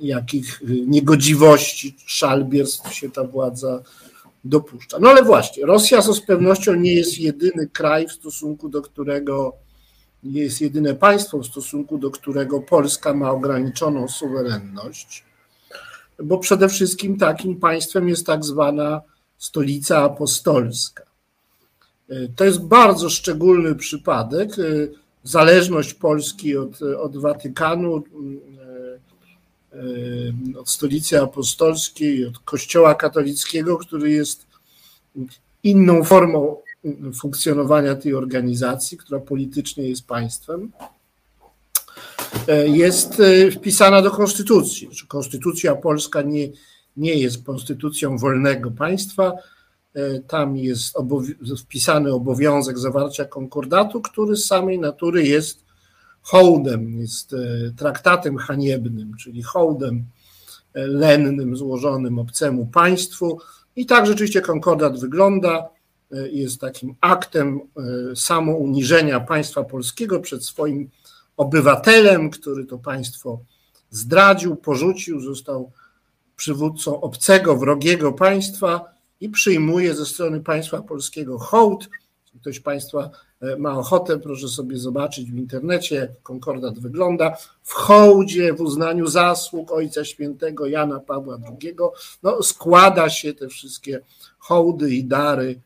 jakich niegodziwości, szalbierstw się ta władza dopuszcza. No ale właśnie, Rosja to z pewnością nie jest jedyny kraj, w stosunku do którego nie jest jedyne państwo, w stosunku do którego Polska ma ograniczoną suwerenność, bo przede wszystkim takim państwem jest tak zwana stolica apostolska. To jest bardzo szczególny przypadek. Zależność Polski od, od Watykanu, od stolicy apostolskiej, od Kościoła katolickiego, który jest inną formą funkcjonowania tej organizacji, która politycznie jest państwem, jest wpisana do konstytucji. Konstytucja polska nie, nie jest konstytucją wolnego państwa. Tam jest wpisany obowiązek zawarcia konkordatu, który z samej natury jest hołdem, jest traktatem haniebnym, czyli hołdem lennym złożonym obcemu państwu. I tak rzeczywiście konkordat wygląda jest takim aktem e, samouniżenia państwa polskiego przed swoim obywatelem, który to państwo zdradził, porzucił, został przywódcą obcego, wrogiego państwa i przyjmuje ze strony państwa polskiego hołd. Jeśli ktoś Państwa e, ma ochotę, proszę sobie zobaczyć w internecie, jak konkordat wygląda. W hołdzie, w uznaniu zasług Ojca Świętego Jana Pawła II, no, składa się te wszystkie hołdy i dary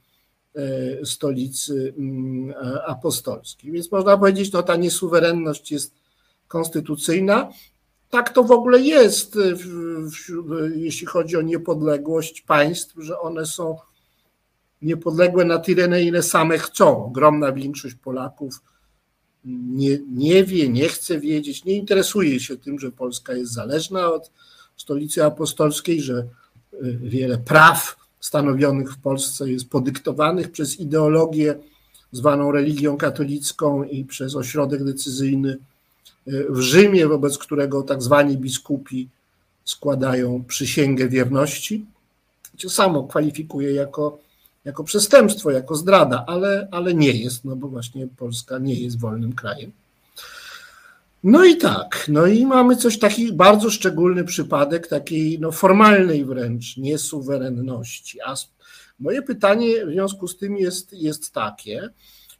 E, stolicy mm, apostolskiej. Więc można powiedzieć, no, ta niesuwerenność jest konstytucyjna. Tak to w ogóle jest, w, jeśli chodzi o niepodległość państw, że one są niepodległe na tyle, ile same chcą. Ogromna większość Polaków nie, nie wie, nie chce wiedzieć, nie interesuje się tym, że Polska jest zależna od stolicy apostolskiej, że y, wiele praw stanowionych w Polsce jest podyktowanych przez ideologię zwaną religią katolicką i przez ośrodek decyzyjny w Rzymie, wobec którego tak zwani biskupi składają przysięgę wierności, co samo kwalifikuje jako, jako przestępstwo, jako zdrada, ale, ale nie jest, no bo właśnie Polska nie jest wolnym krajem. No i tak, no i mamy coś taki bardzo szczególny przypadek takiej no, formalnej wręcz niesuwerenności. A moje pytanie w związku z tym jest, jest takie,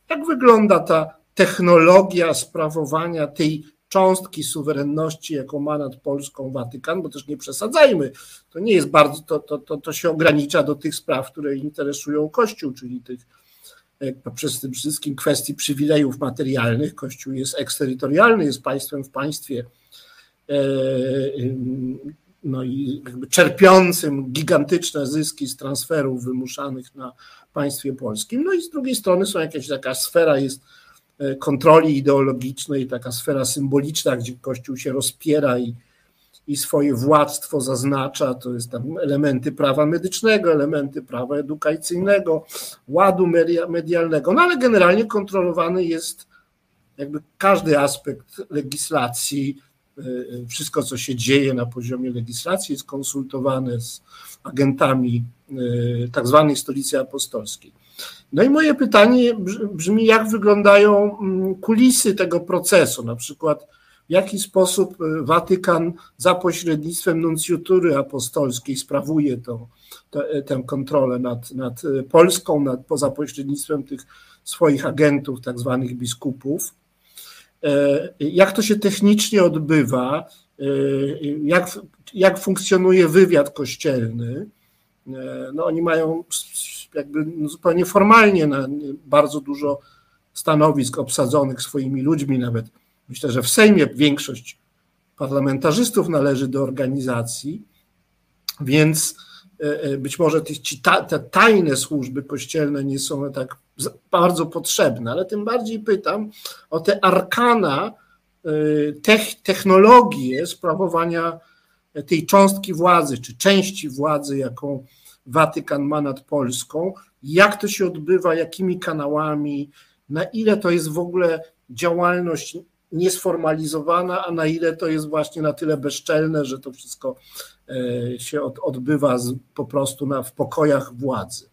jak wygląda ta technologia sprawowania tej cząstki suwerenności, jaką ma nad Polską Watykan, bo też nie przesadzajmy, to nie jest bardzo, to, to, to, to się ogranicza do tych spraw, które interesują Kościół, czyli tych przez tym wszystkim kwestii przywilejów materialnych. Kościół jest eksterytorialny, jest państwem w państwie e, no i jakby czerpiącym gigantyczne zyski z transferów wymuszanych na państwie polskim. No i z drugiej strony są jakieś taka sfera jest e, kontroli ideologicznej, taka sfera symboliczna, gdzie Kościół się rozpiera i i swoje władztwo zaznacza, to jest tam elementy prawa medycznego, elementy prawa edukacyjnego, ładu medialnego, no ale generalnie kontrolowany jest jakby każdy aspekt legislacji, y, y, wszystko co się dzieje na poziomie legislacji jest konsultowane z agentami tak zwanej stolicy apostolskiej. No i moje pytanie brzmi, jak wyglądają mm, kulisy tego procesu, na przykład w jaki sposób e, Watykan za pośrednictwem nuncjutury apostolskiej sprawuje to, e, tę kontrolę nad, nad e, Polską, nad, poza pośrednictwem tych swoich agentów, tak zwanych biskupów. Jak to się technicznie odbywa, jak, jak funkcjonuje wywiad kościelny. No, oni mają jakby zupełnie formalnie na bardzo dużo stanowisk obsadzonych swoimi ludźmi, nawet Myślę, że w Sejmie większość parlamentarzystów należy do organizacji, więc e, e, być może te tajne służby kościelne nie są tak bardzo potrzebne, ale tym bardziej pytam o te arkana, e, technologie sprawowania tej cząstki władzy, czy części władzy, jaką Watykan ma nad Polską, jak to się odbywa, jakimi kanałami, na ile to jest w ogóle działalność niesformalizowana, a na ile to jest właśnie na tyle bezczelne, że to wszystko e, się odbywa po prostu na, w pokojach władzy.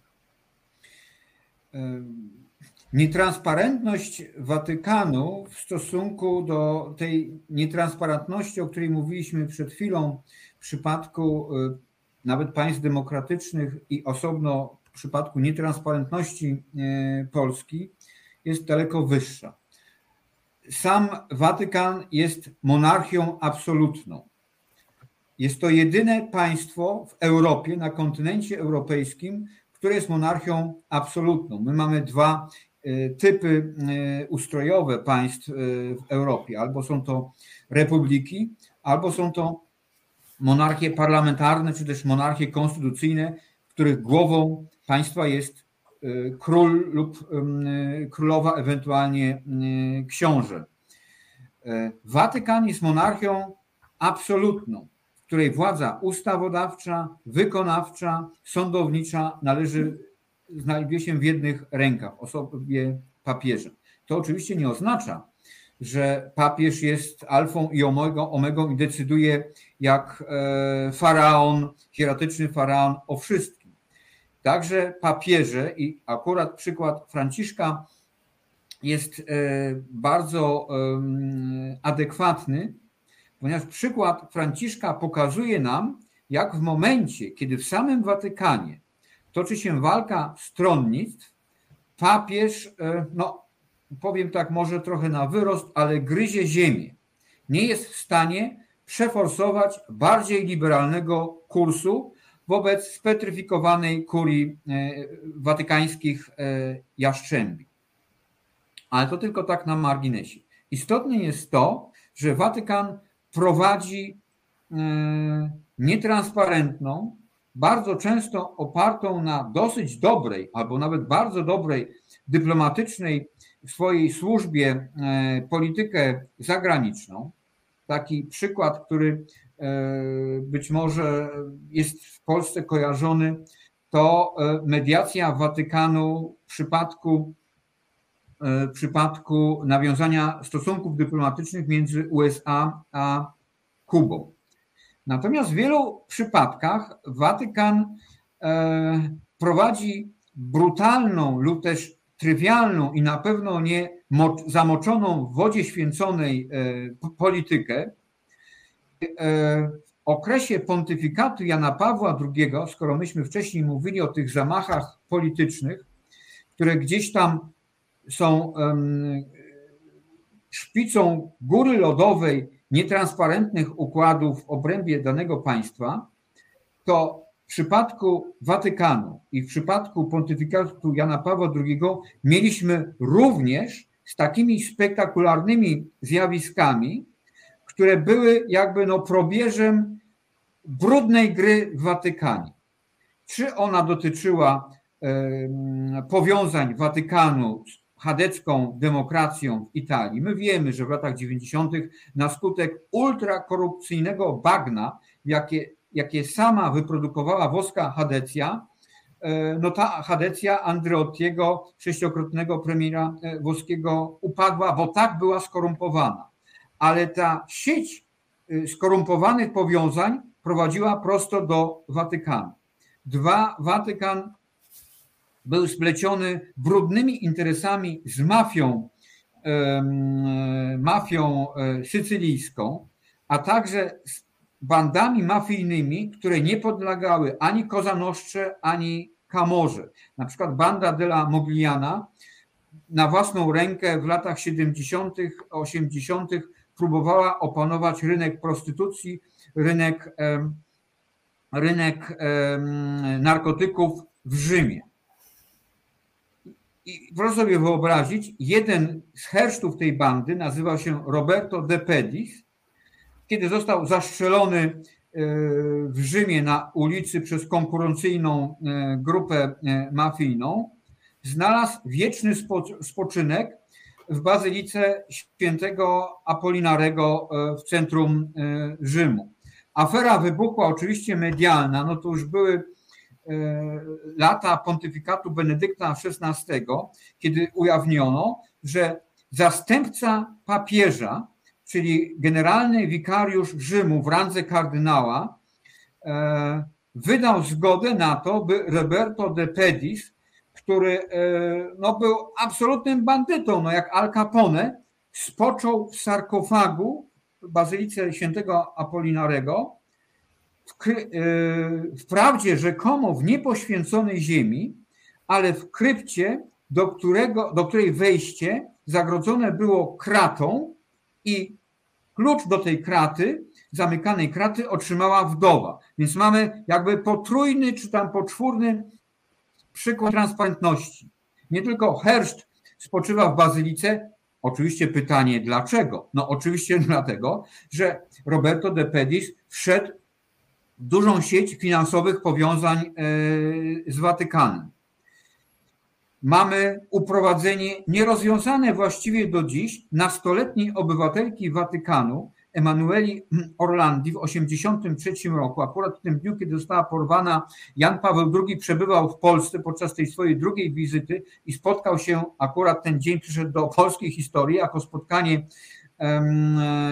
Nietransparentność Watykanu w stosunku do tej nietransparentności, o której mówiliśmy przed chwilą, w przypadku y, nawet państw demokratycznych i osobno w przypadku nietransparentności y, Polski, jest daleko wyższa. Sam Watykan jest monarchią absolutną. Jest to jedyne państwo w Europie, na kontynencie europejskim, które jest monarchią absolutną. My mamy dwa e, typy e, ustrojowe państw e, w Europie. Albo są to republiki, albo są to monarchie parlamentarne, czy też monarchie konstytucyjne, których głową państwa jest król lub królowa, ewentualnie książę. Watykan jest monarchią absolutną której władza ustawodawcza, wykonawcza, sądownicza należy, znajduje się w jednych rękach, osobie papieża. To oczywiście nie oznacza, że papież jest alfą i omegą, omegą i decyduje jak e, faraon, hieratyczny faraon o wszystkim. Także papieże i akurat przykład Franciszka jest e, bardzo adekwatny, ponieważ przykład Franciszka pokazuje nam, jak w momencie, kiedy w samym Watykanie toczy się walka stronnictw, papież, e, no powiem tak może trochę na wyrost, ale gryzie ziemię. Nie jest w stanie przeforsować bardziej liberalnego kursu wobec spetryfikowanej kurii e, watykańskich e, jaszczębi. Ale to tylko tak na marginesie. Istotne jest to, że Watykan prowadzi e, nietransparentną, bardzo często opartą na dosyć dobrej albo nawet bardzo dobrej dyplomatycznej w swojej służbie e, politykę zagraniczną. Taki przykład, który e, być może jest w Polsce kojarzony, to mediacja Watykanu w przypadku, w przypadku nawiązania stosunków dyplomatycznych między USA a Kubą. Natomiast w wielu przypadkach Watykan e, prowadzi brutalną lub też trywialną i na pewno nie zamoczoną w wodzie święconej e, politykę. E, w okresie pontyfikatu Jana Pawła II, skoro myśmy wcześniej mówili o tych zamachach politycznych, które gdzieś tam są szpicą góry lodowej nietransparentnych układów w obrębie danego państwa, to w przypadku Watykanu i w przypadku pontyfikatu Jana Pawła II mieliśmy również z takimi spektakularnymi zjawiskami, które były jakby no probierzem brudnej gry w Watykanie. Czy ona dotyczyła powiązań Watykanu chadecką demokracją w Italii. My wiemy, że w latach 90. na skutek ultrakorupcyjnego bagna, jakie, jakie sama wyprodukowała włoska Hadecja, e, no ta Hadecja Andreottiego, sześciokrotnego premiera e, włoskiego, upadła, bo tak była skorumpowana. Ale ta sieć e, skorumpowanych powiązań prowadziła prosto do Watykanu. Dwa, Watykan był spleciony brudnymi interesami z mafią, mafią sycylijską, a także z bandami mafijnymi, które nie podlegały ani Kozanoszcze, ani Kamorze. Na przykład banda della Mogliana na własną rękę w latach 70., 80. próbowała opanować rynek prostytucji, rynek, rynek narkotyków w Rzymie. I proszę sobie wyobrazić, jeden z hersztów tej bandy nazywał się Roberto de Pedis. Kiedy został zastrzelony e, w Rzymie na ulicy przez konkurencyjną e, grupę e, mafijną, znalazł wieczny spoczynek w bazylice świętego Apolinarego w centrum Rzymu. Afera wybuchła oczywiście medialna, no to już były lata pontyfikatu Benedykta XVI, kiedy ujawniono, że zastępca papieża, czyli generalny wikariusz Rzymu w randze kardynała, e, wydał zgodę na to, by Roberto de Pedis, który no, był absolutnym bandytą, no jak Al Capone, spoczął w sarkofagu w Bazylice Świętego Apolinarego, wprawdzie rzekomo w niepoświęconej ziemi, ale w krypcie, do, którego, do której wejście zagrodzone było kratą i klucz do tej kraty, zamykanej kraty otrzymała wdowa. Więc mamy jakby potrójny czy tam poczwórny przykład transparentności. Nie tylko herszt spoczywa w bazylice, oczywiście pytanie dlaczego? No oczywiście dlatego, że Roberto de Pedis wszedł w dużą sieć finansowych powiązań e, z Watykanem mamy uprowadzenie nierozwiązane właściwie do dziś nastoletniej obywatelki Watykanu, Emanueli Orlandi w 1983 roku, akurat w tym dniu, kiedy została porwana, Jan Paweł II przebywał w Polsce podczas tej swojej drugiej wizyty i spotkał się, akurat ten dzień przyszedł do polskiej historii jako spotkanie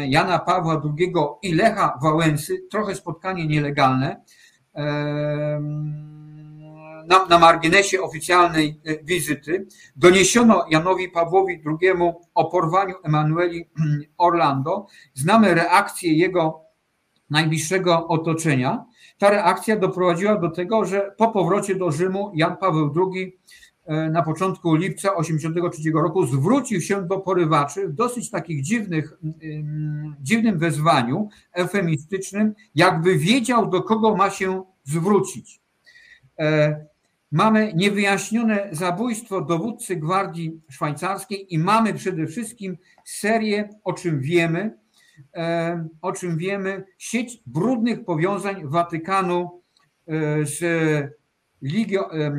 Jana Pawła II i Lecha Wałęsy, trochę spotkanie nielegalne na, na marginesie oficjalnej e, wizyty doniesiono Janowi Pawłowi II o porwaniu Emanueli Orlando. Znamy reakcję jego najbliższego otoczenia. Ta reakcja doprowadziła do tego, że po powrocie do Rzymu Jan Paweł II e, na początku lipca 1983 roku zwrócił się do porywaczy w dosyć takich dziwnych, dziwnym wezwaniu eufemistycznym, jakby wiedział, do kogo ma się zwrócić. Mamy niewyjaśnione zabójstwo dowódcy Gwardii Szwajcarskiej i mamy przede wszystkim serię, o czym wiemy, e, o czym wiemy, sieć brudnych powiązań Watykanu e, z, Ligio, e,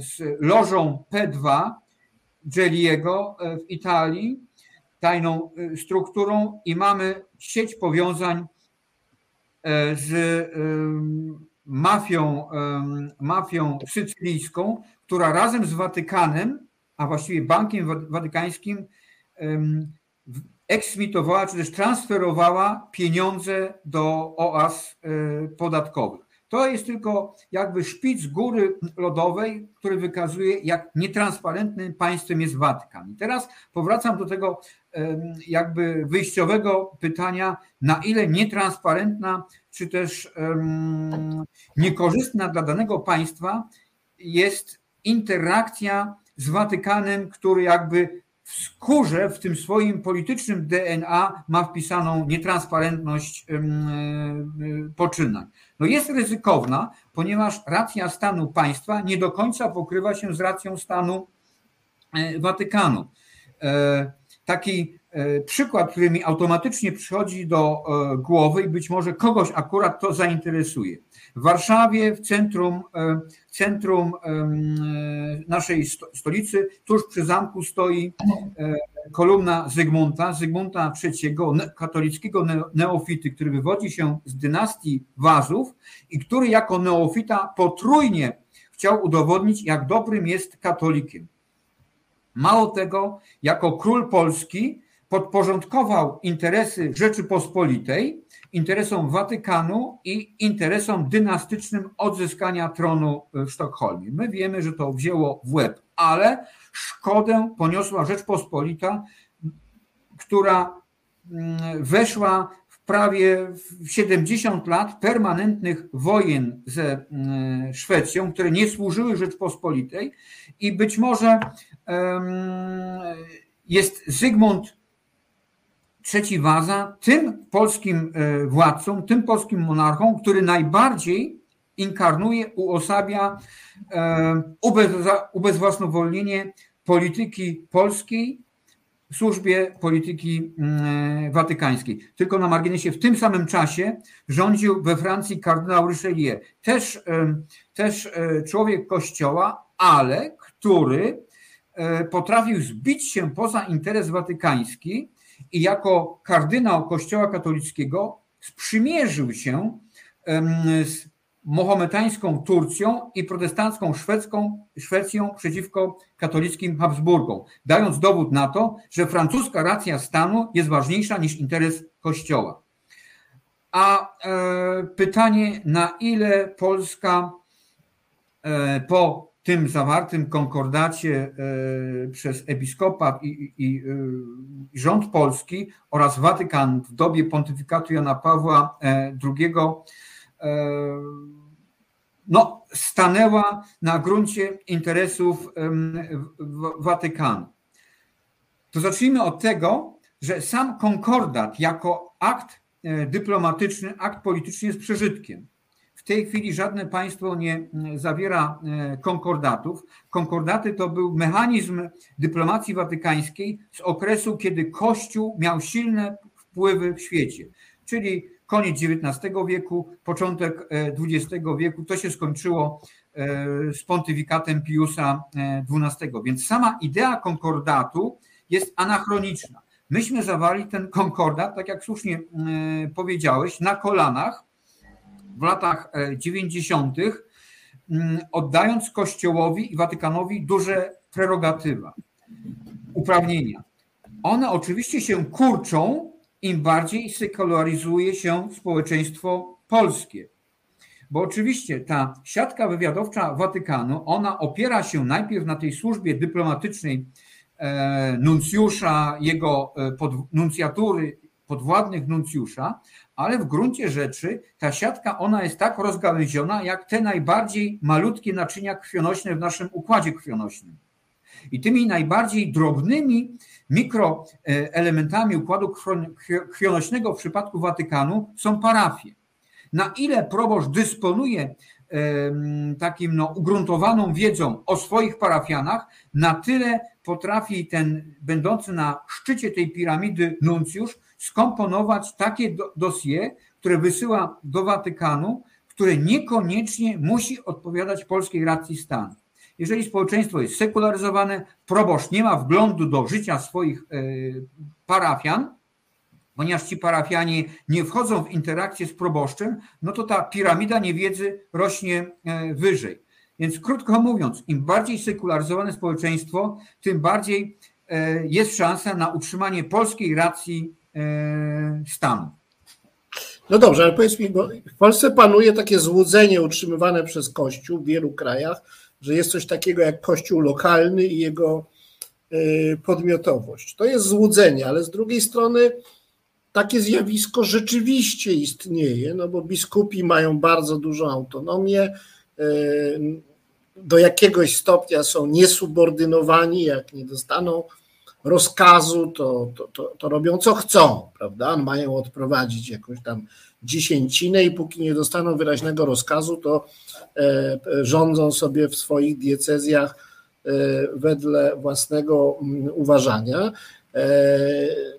z lożą P2 Gelliego w Italii, tajną strukturą i mamy sieć powiązań z mafią, mafią sycylijską, która razem z Watykanem, a właściwie Bankiem Watykańskim, eksmitowała czy też transferowała pieniądze do oaz e, podatkowych. To jest tylko jakby szpic góry lodowej, który wykazuje, jak nietransparentnym państwem jest Watykan. I teraz powracam do tego jakby wyjściowego pytania, na ile nietransparentna, czy też niekorzystna dla danego państwa jest interakcja z Watykanem, który jakby skórze, w tym swoim politycznym DNA ma wpisaną nietransparentność poczynań. No jest ryzykowna, ponieważ racja stanu państwa nie do końca pokrywa się z racją stanu e, Watykanu. E, taki przykład, który mi automatycznie przychodzi do e, głowy i być może kogoś akurat to zainteresuje. W Warszawie, w centrum, e, centrum naszej stolicy, tuż przy zamku stoi kolumna Zygmunta, Zygmunta III, katolickiego neofity, który wywodzi się z dynastii Wazów i który jako neofita potrójnie chciał udowodnić, jak dobrym jest katolikiem. Mało tego, jako król Polski podporządkował interesy Rzeczypospolitej interesom Watykanu i interesom dynastycznym odzyskania tronu w Sztokholmie. My wiemy, że to wzięło w łeb, ale szkodę poniosła Rzeczpospolita, która mm, weszła w prawie 70 lat permanentnych wojen ze mm, Szwecją, które nie służyły Rzeczpospolitej i być może jest Zygmunt III Waza tym polskim e, władcą, tym polskim monarchą, który najbardziej inkarnuje, uosabia ubezwłasnowolnienie polityki polskiej w służbie polityki mm, watykańskiej. Tylko na marginesie w tym samym czasie rządził we Francji kardynał Richelieu. Też, też e, człowiek kościoła, ale który E, potrafił zbić się poza interes watykański i jako kardynał Kościoła katolickiego sprzymierzył się z mahometańską Turcją i protestancką Szwedzką, Szwecją przeciwko katolickim Habsburgom, dając dowód na to, że francuska racja stanu jest ważniejsza niż interes Kościoła. A e, pytanie, na ile Polska e, po tym zawartym konkordacie przez episkopat i, i, i, rząd polski oraz Watykan w dobie pontyfikatu Jana Pawła II no, stanęła na gruncie interesów Watykanu. To zacznijmy od tego, że sam konkordat jako akt e, dyplomatyczny, akt polityczny jest przeżytkiem. W tej chwili żadne państwo nie zawiera e, konkordatów. Konkordaty to był mechanizm dyplomacji watykańskiej z okresu, kiedy Kościół miał silne wpływy w świecie, czyli koniec XIX wieku, początek XX e, wieku. To się skończyło z pontyfikatem Piusa XII. Więc sama idea konkordatu jest anachroniczna. Myśmy zawali ten konkordat, tak jak słusznie e, powiedziałeś, na kolanach w latach 90., e, oddając Kościołowi i Watykanowi duże prerogatywa, uprawnienia. One oczywiście się kurczą, im bardziej sekularyzuje się społeczeństwo polskie. Bo oczywiście ta siatka wywiadowcza Watykanu, ona opiera się najpierw na tej służbie dyplomatycznej E, nuncjusza, jego e, pod, nuncjatury, podwładnych nuncjusza, ale w gruncie rzeczy ta siatka ona jest tak rozgałęziona, jak te najbardziej malutkie naczynia krwionośne w naszym układzie krwionośnym. I tymi najbardziej drobnymi mikroelementami układu krwionośnego w przypadku Watykanu są parafie. Na ile proboszcz dysponuje takim no, ugruntowaną wiedzą o swoich parafianach, na tyle potrafi ten będący na szczycie tej piramidy nuncjusz skomponować takie dosie, które wysyła do Watykanu, które niekoniecznie musi odpowiadać polskiej racji stanu. Jeżeli społeczeństwo jest sekularyzowane, proboszcz nie ma wglądu do życia swoich e, parafian, ponieważ ci parafianie nie wchodzą w interakcję z proboszczem, no to ta piramida niewiedzy rośnie e, wyżej. Więc krótko mówiąc, im bardziej sekularyzowane społeczeństwo, tym bardziej e, jest szansa na utrzymanie polskiej racji stanu. No dobrze, ale powiedz mi, bo w Polsce panuje takie złudzenie utrzymywane przez Kościół w wielu krajach, że jest coś takiego jak Kościół lokalny i jego podmiotowość. To jest złudzenie, ale z drugiej strony takie zjawisko rzeczywiście istnieje, no bo biskupi mają bardzo dużą autonomię, e, do jakiegoś stopnia są niesubordynowani, jak nie dostaną rozkazu, to, to, to, to, robią co chcą, prawda? Mają odprowadzić jakąś tam dziesięcinę i póki nie dostaną wyraźnego rozkazu, to e, rządzą sobie w swoich diecezjach e, wedle własnego mm, uważania. E,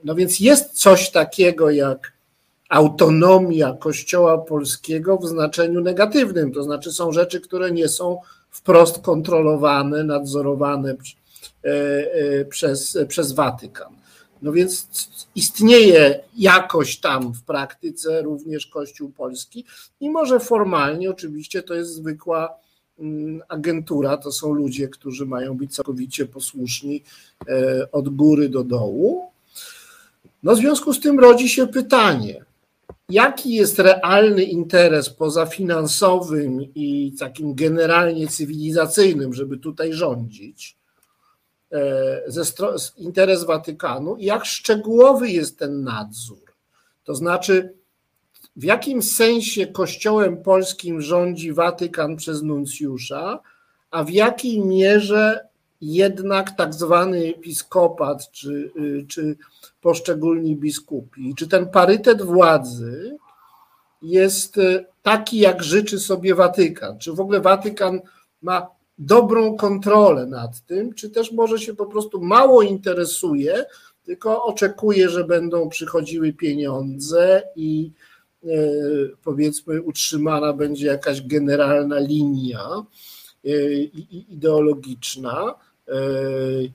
no więc jest coś takiego jak autonomia Kościoła polskiego w znaczeniu negatywnym, to znaczy są rzeczy, które nie są wprost kontrolowane, nadzorowane przez, przez Watykan. No więc istnieje jakoś tam w praktyce również Kościół polski i może formalnie oczywiście to jest zwykła Mm, agentura to są ludzie, którzy mają być całkowicie posłuszni e, od góry do dołu. No w związku z tym rodzi się pytanie, jaki jest realny interes pozafinansowym i takim generalnie cywilizacyjnym, żeby tutaj rządzić, e, ze interes Watykanu i jak szczegółowy jest ten nadzór. To znaczy, w jakim sensie Kościołem polskim rządzi Watykan przez nuncjusza, a w jakiej mierze jednak tak zwany episkopat czy, y, czy poszczególni biskupi, czy ten parytet władzy jest y, taki, jak życzy sobie Watykan? Czy w ogóle Watykan ma dobrą kontrolę nad tym, czy też może się po prostu mało interesuje, tylko oczekuje, że będą przychodziły pieniądze i E, powiedzmy utrzymana będzie jakaś generalna linia e, ideologiczna e,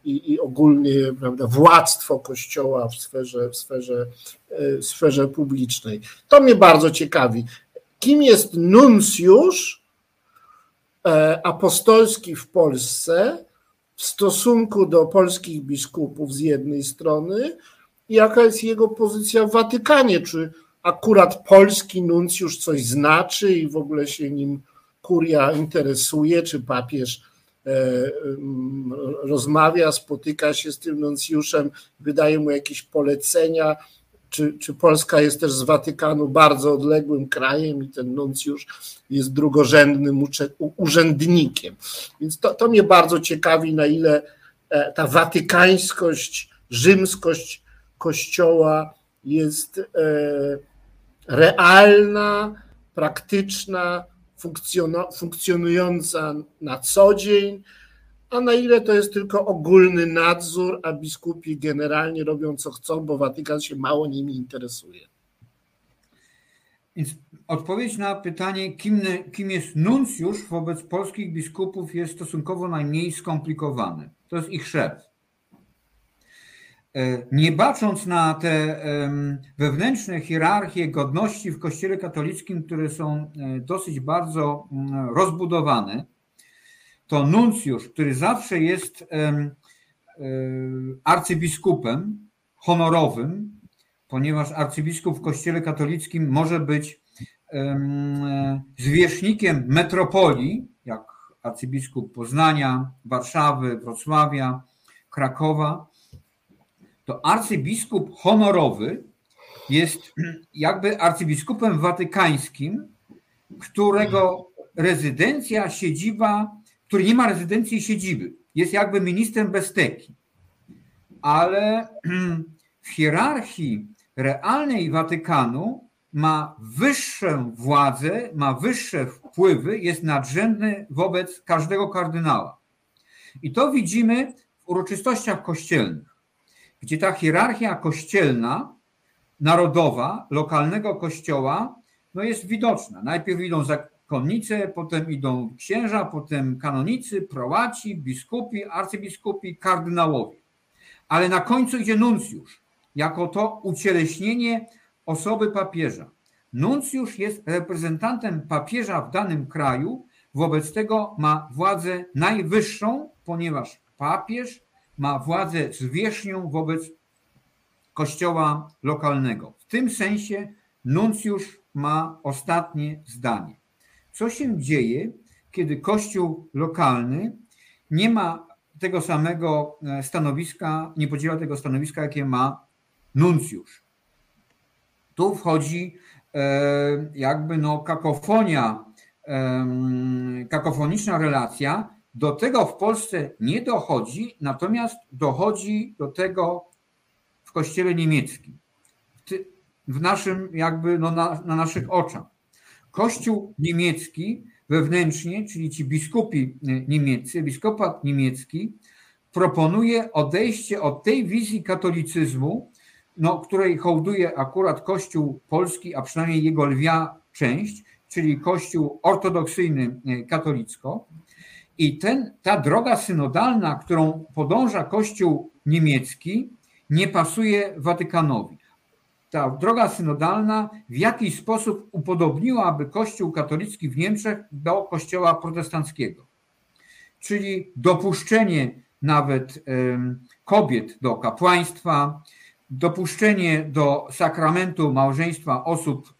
i, ogólnie prawda, władztwo Kościoła w sferze, w sferze, w sferze publicznej. To mnie bardzo ciekawi. Kim jest nuncjusz apostolski w Polsce w stosunku do polskich biskupów z jednej strony jaka jest jego pozycja w Watykanie? Czy akurat polski nuncjusz coś znaczy i w ogóle się nim kuria interesuje, czy papież rozmawia, spotyka się z tym nuncjuszem, wydaje mu jakieś polecenia, czy, czy Polska jest też z Watykanu bardzo odległym krajem i ten nuncjusz jest drugorzędnym urzędnikiem. Więc to, to mnie bardzo ciekawi, na ile e, ta watykańskość, rzymskość Kościoła jest e, realna, praktyczna, funkcjonująca na co dzień, a na ile to jest tylko ogólny nadzór, a biskupi generalnie robią co chcą, bo Watykan się mało nimi interesuje. Więc odpowiedź na pytanie, kim, kim jest nuncjusz wobec polskich biskupów jest stosunkowo najmniej skomplikowane. To jest ich szef. E, nie bacząc na te wewnętrzne hierarchie godności w Kościele katolickim, które są e, dosyć bardzo mm, rozbudowane, to nuncjusz, który zawsze jest arcybiskupem honorowym, ponieważ arcybiskup w Kościele katolickim może być zwierzchnikiem metropolii, jak arcybiskup Poznania, Warszawy, Wrocławia, Krakowa, to arcybiskup honorowy jest jakby arcybiskupem watykańskim, którego rezydencja, siedziba który nie ma rezydencji i siedziby. Jest jakby ministrem bez teki. Ale w hierarchii realnej Watykanu ma wyższą władzę, ma wyższe wpływy, jest nadrzędny wobec każdego kardynała. I to widzimy w uroczystościach kościelnych, gdzie ta hierarchia kościelna, narodowa, lokalnego kościoła, no jest widoczna. Najpierw idą konnice, potem idą księża, potem kanonicy, prołaci, biskupi, arcybiskupi, kardynałowie. Ale na końcu idzie nuncjusz, jako to ucieleśnienie osoby papieża. Nuncjusz jest reprezentantem papieża w danym kraju, wobec tego ma władzę najwyższą, ponieważ papież ma władzę zwierzchnią wobec kościoła lokalnego. W tym sensie nuncjusz ma ostatnie zdanie co się dzieje, kiedy Kościół lokalny nie ma tego samego e, stanowiska, nie podziela tego stanowiska, jakie ma nuncjusz. Tu wchodzi e, jakby no kakofonia, kakofoniczna relacja. Do tego w Polsce nie dochodzi, natomiast dochodzi do tego w kościele niemieckim. W naszym jakby no na, na naszych oczach. Kościół niemiecki wewnętrznie, czyli ci biskupi e, niemieccy, biskupat niemiecki, proponuje odejście od tej wizji katolicyzmu, no, której hołduje akurat Kościół polski, a przynajmniej jego lwia część, czyli Kościół ortodoksyjny e, katolicko. I ten, ta droga synodalna, którą podąża Kościół niemiecki, nie pasuje Watykanowi ta droga synodalna w jakiś sposób upodobniłaby Kościół katolicki w Niemczech do Kościoła protestanckiego. Czyli dopuszczenie nawet kobiet do kapłaństwa, dopuszczenie do sakramentu małżeństwa osób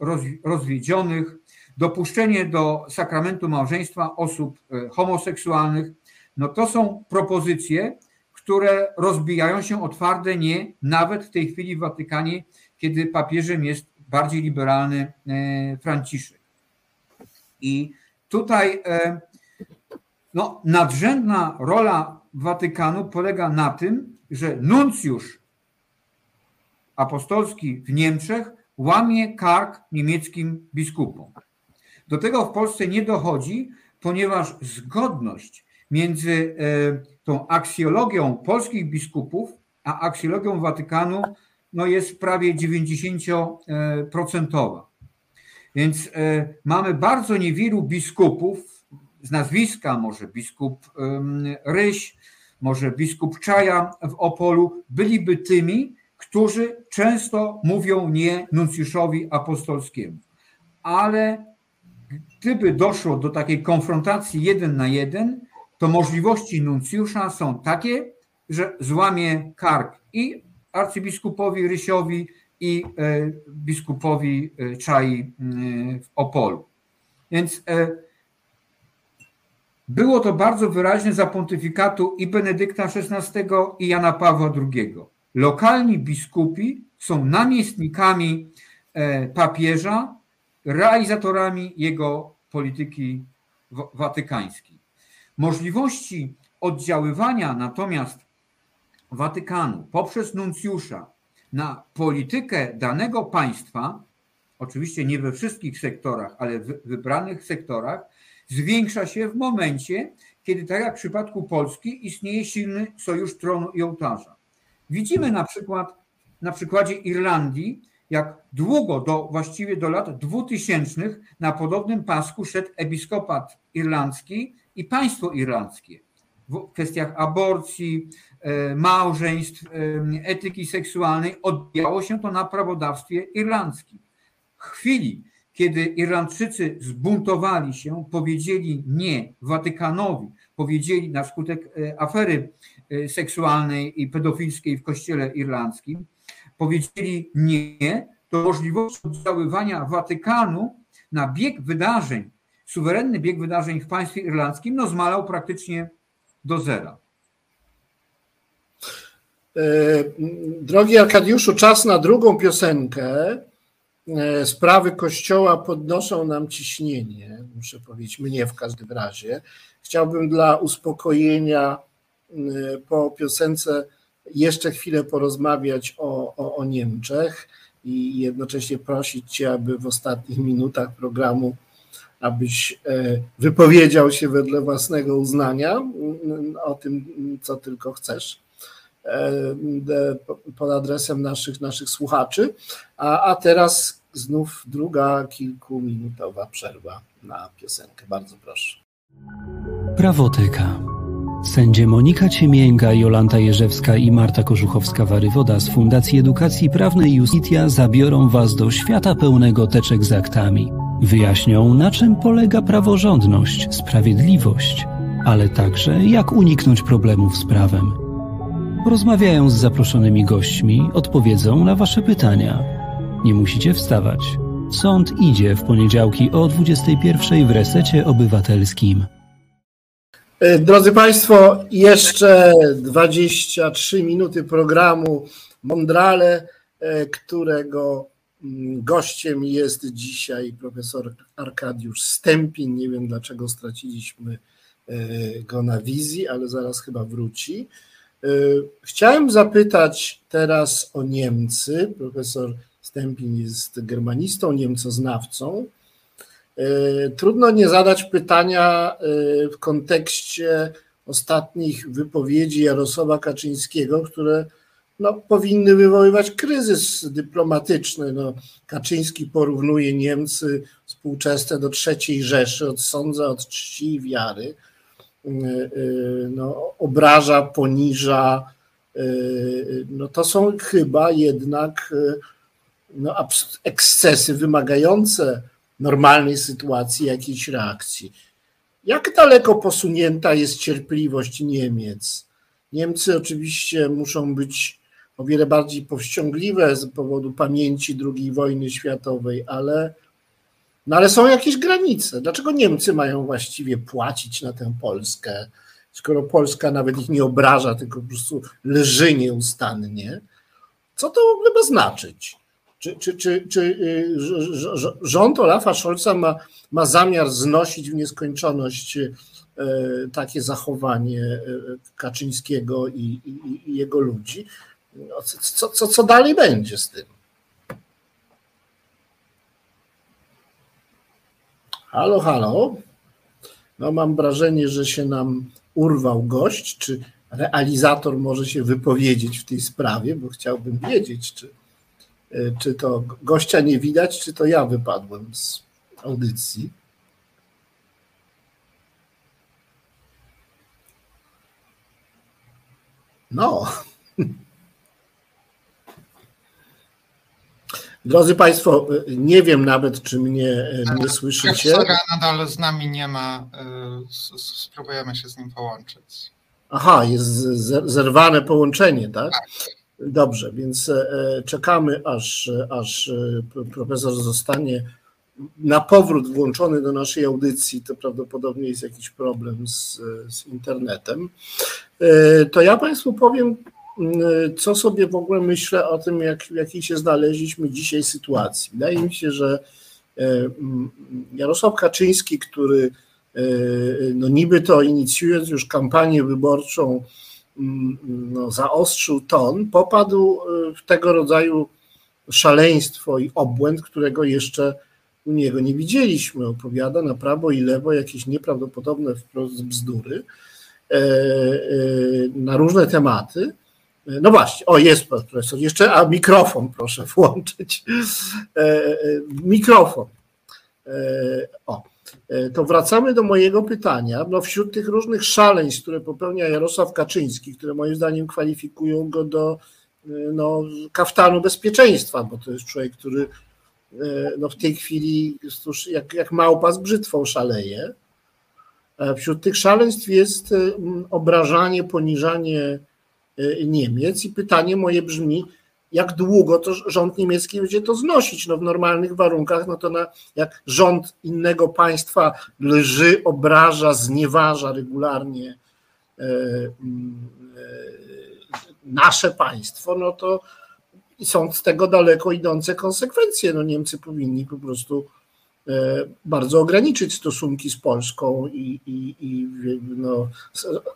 rozwiedzionych, dopuszczenie do sakramentu małżeństwa osób e, homoseksualnych. No to są propozycje, które rozbijają się o twarde nie, nawet w tej chwili w Watykanie kiedy papieżem jest bardziej liberalny e, Franciszek. I tutaj e, no, nadrzędna rola Watykanu polega na tym, że nuncjusz apostolski w Niemczech łamie kark niemieckim biskupom. Do tego w Polsce nie dochodzi, ponieważ zgodność między e, tą aksjologią polskich biskupów a aksjologią Watykanu no jest prawie 90%. Więc e, mamy bardzo niewielu biskupów, z nazwiska może biskup Ryś, może biskup Czaja w Opolu, byliby tymi, którzy często mówią nie nuncjuszowi apostolskiemu. Ale gdyby doszło do takiej konfrontacji jeden na jeden, to możliwości nuncjusza są takie, że złamie kark i arcybiskupowi Rysiowi i e, biskupowi e, Czai e, w Opolu. Więc Było to bardzo wyraźne za pontyfikatu i Benedykta XVI i Jana Pawła II. Lokalni biskupi są namiestnikami e, papieża, realizatorami jego polityki watykańskiej. Możliwości oddziaływania natomiast Watykanu poprzez nuncjusza na politykę danego państwa, oczywiście nie we wszystkich sektorach, ale w wybranych sektorach, zwiększa się w momencie, kiedy tak jak w przypadku Polski istnieje silny sojusz tronu i ołtarza. Widzimy na przykład na przykładzie Irlandii, jak długo do właściwie do lat 2000 na podobnym pasku szedł episkopat irlandzki i państwo irlandzkie w kwestiach aborcji, e, małżeństw, e, etyki seksualnej odbijało się to na prawodawstwie irlandzkim. W chwili, kiedy Irlandczycy zbuntowali się, powiedzieli nie Watykanowi, powiedzieli na skutek e, afery seksualnej i pedofilskiej w kościele irlandzkim, powiedzieli nie, to możliwość oddziaływania Watykanu na bieg wydarzeń, suwerenny bieg wydarzeń w państwie irlandzkim, no zmalał praktycznie do zera. E, drogi Arkadiuszu, czas na drugą piosenkę. E, sprawy Kościoła podnoszą nam ciśnienie, muszę powiedzieć, mnie w każdym razie. Chciałbym dla uspokojenia e, po piosence jeszcze chwilę porozmawiać o, o, o Niemczech i jednocześnie prosić Cię, aby w ostatnich minutach programu abyś e, wypowiedział się wedle własnego uznania o tym, co tylko chcesz e, pod adresem naszych, naszych słuchaczy. A, a teraz znów druga kilkuminutowa przerwa na piosenkę. Bardzo proszę. Prawoteka. Sędzie Monika Ciemięga, Jolanta Jerzewska i Marta Korzuchowska-Warywoda z Fundacji Edukacji Prawnej Justitia zabiorą Was do świata pełnego teczek z aktami Wyjaśnią, na czym polega praworządność, sprawiedliwość, ale także jak uniknąć problemów z prawem. Porozmawiają z zaproszonymi gośćmi, odpowiedzą na Wasze pytania. Nie musicie wstawać. Sąd idzie w poniedziałki o 21 w resecie obywatelskim. E, drodzy Państwo, jeszcze 23 minuty programu Mondrale, e, którego gościem jest dzisiaj profesor Arkadiusz Stępin. Nie wiem dlaczego straciliśmy e, go na wizji, ale zaraz chyba wróci. E, chciałem zapytać teraz o Niemcy. Profesor Stępin jest germanistą, niemcoznawcą. E, trudno nie zadać pytania w kontekście ostatnich wypowiedzi Jarosława Kaczyńskiego, które no, powinny wywoływać kryzys dyplomatyczny. No, Kaczyński porównuje Niemcy współczesne do III Rzeszy, odsądza od czci i wiary, y, y, no, obraża, poniża. Y, no, to są chyba jednak no, ekscesy wymagające normalnej sytuacji, jakiejś reakcji. Jak daleko posunięta jest cierpliwość Niemiec? Niemcy oczywiście muszą być o wiele bardziej powściągliwe z powodu pamięci II wojny światowej, ale, no ale są jakieś granice. Dlaczego Niemcy mają właściwie płacić na tę Polskę, skoro Polska nawet ich nie obraża, tylko po prostu leży nieustannie? Co to w ogóle ma znaczyć? Czy, czy, czy, czy y, rząd Olafa Scholza ma, ma zamiar znosić w nieskończoność y, takie zachowanie y, Kaczyńskiego i, i, i jego ludzi? No, co, co, co dalej będzie z tym? Halo, halo. No mam wrażenie, że się nam urwał gość. Czy realizator może się wypowiedzieć w tej sprawie, bo chciałbym wiedzieć, czy, e, czy to gościa nie widać, czy to ja wypadłem z audycji. No. Drodzy Państwo, nie wiem nawet, czy mnie nie słyszycie. Profesora nadal z nami nie ma. Y, spróbujemy się z nim połączyć. Aha, jest zerwane połączenie, tak? tak. Dobrze, więc e, czekamy, aż, aż e, profesor zostanie na powrót włączony do naszej audycji, to prawdopodobnie jest jakiś problem z, z internetem. To ja Państwu powiem, co sobie w ogóle myślę o tym, jak, w jakiej się znaleźliśmy dzisiaj sytuacji. Wydaje mi się, że Jarosław Kaczyński, który no niby to inicjując już kampanię wyborczą, no, zaostrzył ton, popadł w tego rodzaju szaleństwo i obłęd, którego jeszcze u niego nie widzieliśmy. Opowiada na prawo i lewo jakieś nieprawdopodobne wprost bzdury na różne tematy. No właśnie, o jest pan profesor, jeszcze, a mikrofon proszę włączyć. E, mikrofon. O, to wracamy do mojego pytania. No wśród tych różnych szaleństw, które popełnia Jarosław Kaczyński, które moim zdaniem kwalifikują go do no, kaftanu bezpieczeństwa, bo to jest człowiek, który no, w tej chwili jak, jak małpa z brzytwą szaleje. Wśród tych szaleństw jest obrażanie, poniżanie Niemiec i pytanie moje brzmi, jak długo to rząd niemiecki będzie to znosić? No w normalnych warunkach, no to na, jak rząd innego państwa lży, obraża, znieważa regularnie e, e, nasze państwo, no to są z tego daleko idące konsekwencje. No Niemcy powinni po prostu e, bardzo ograniczyć stosunki z Polską i, i, i no,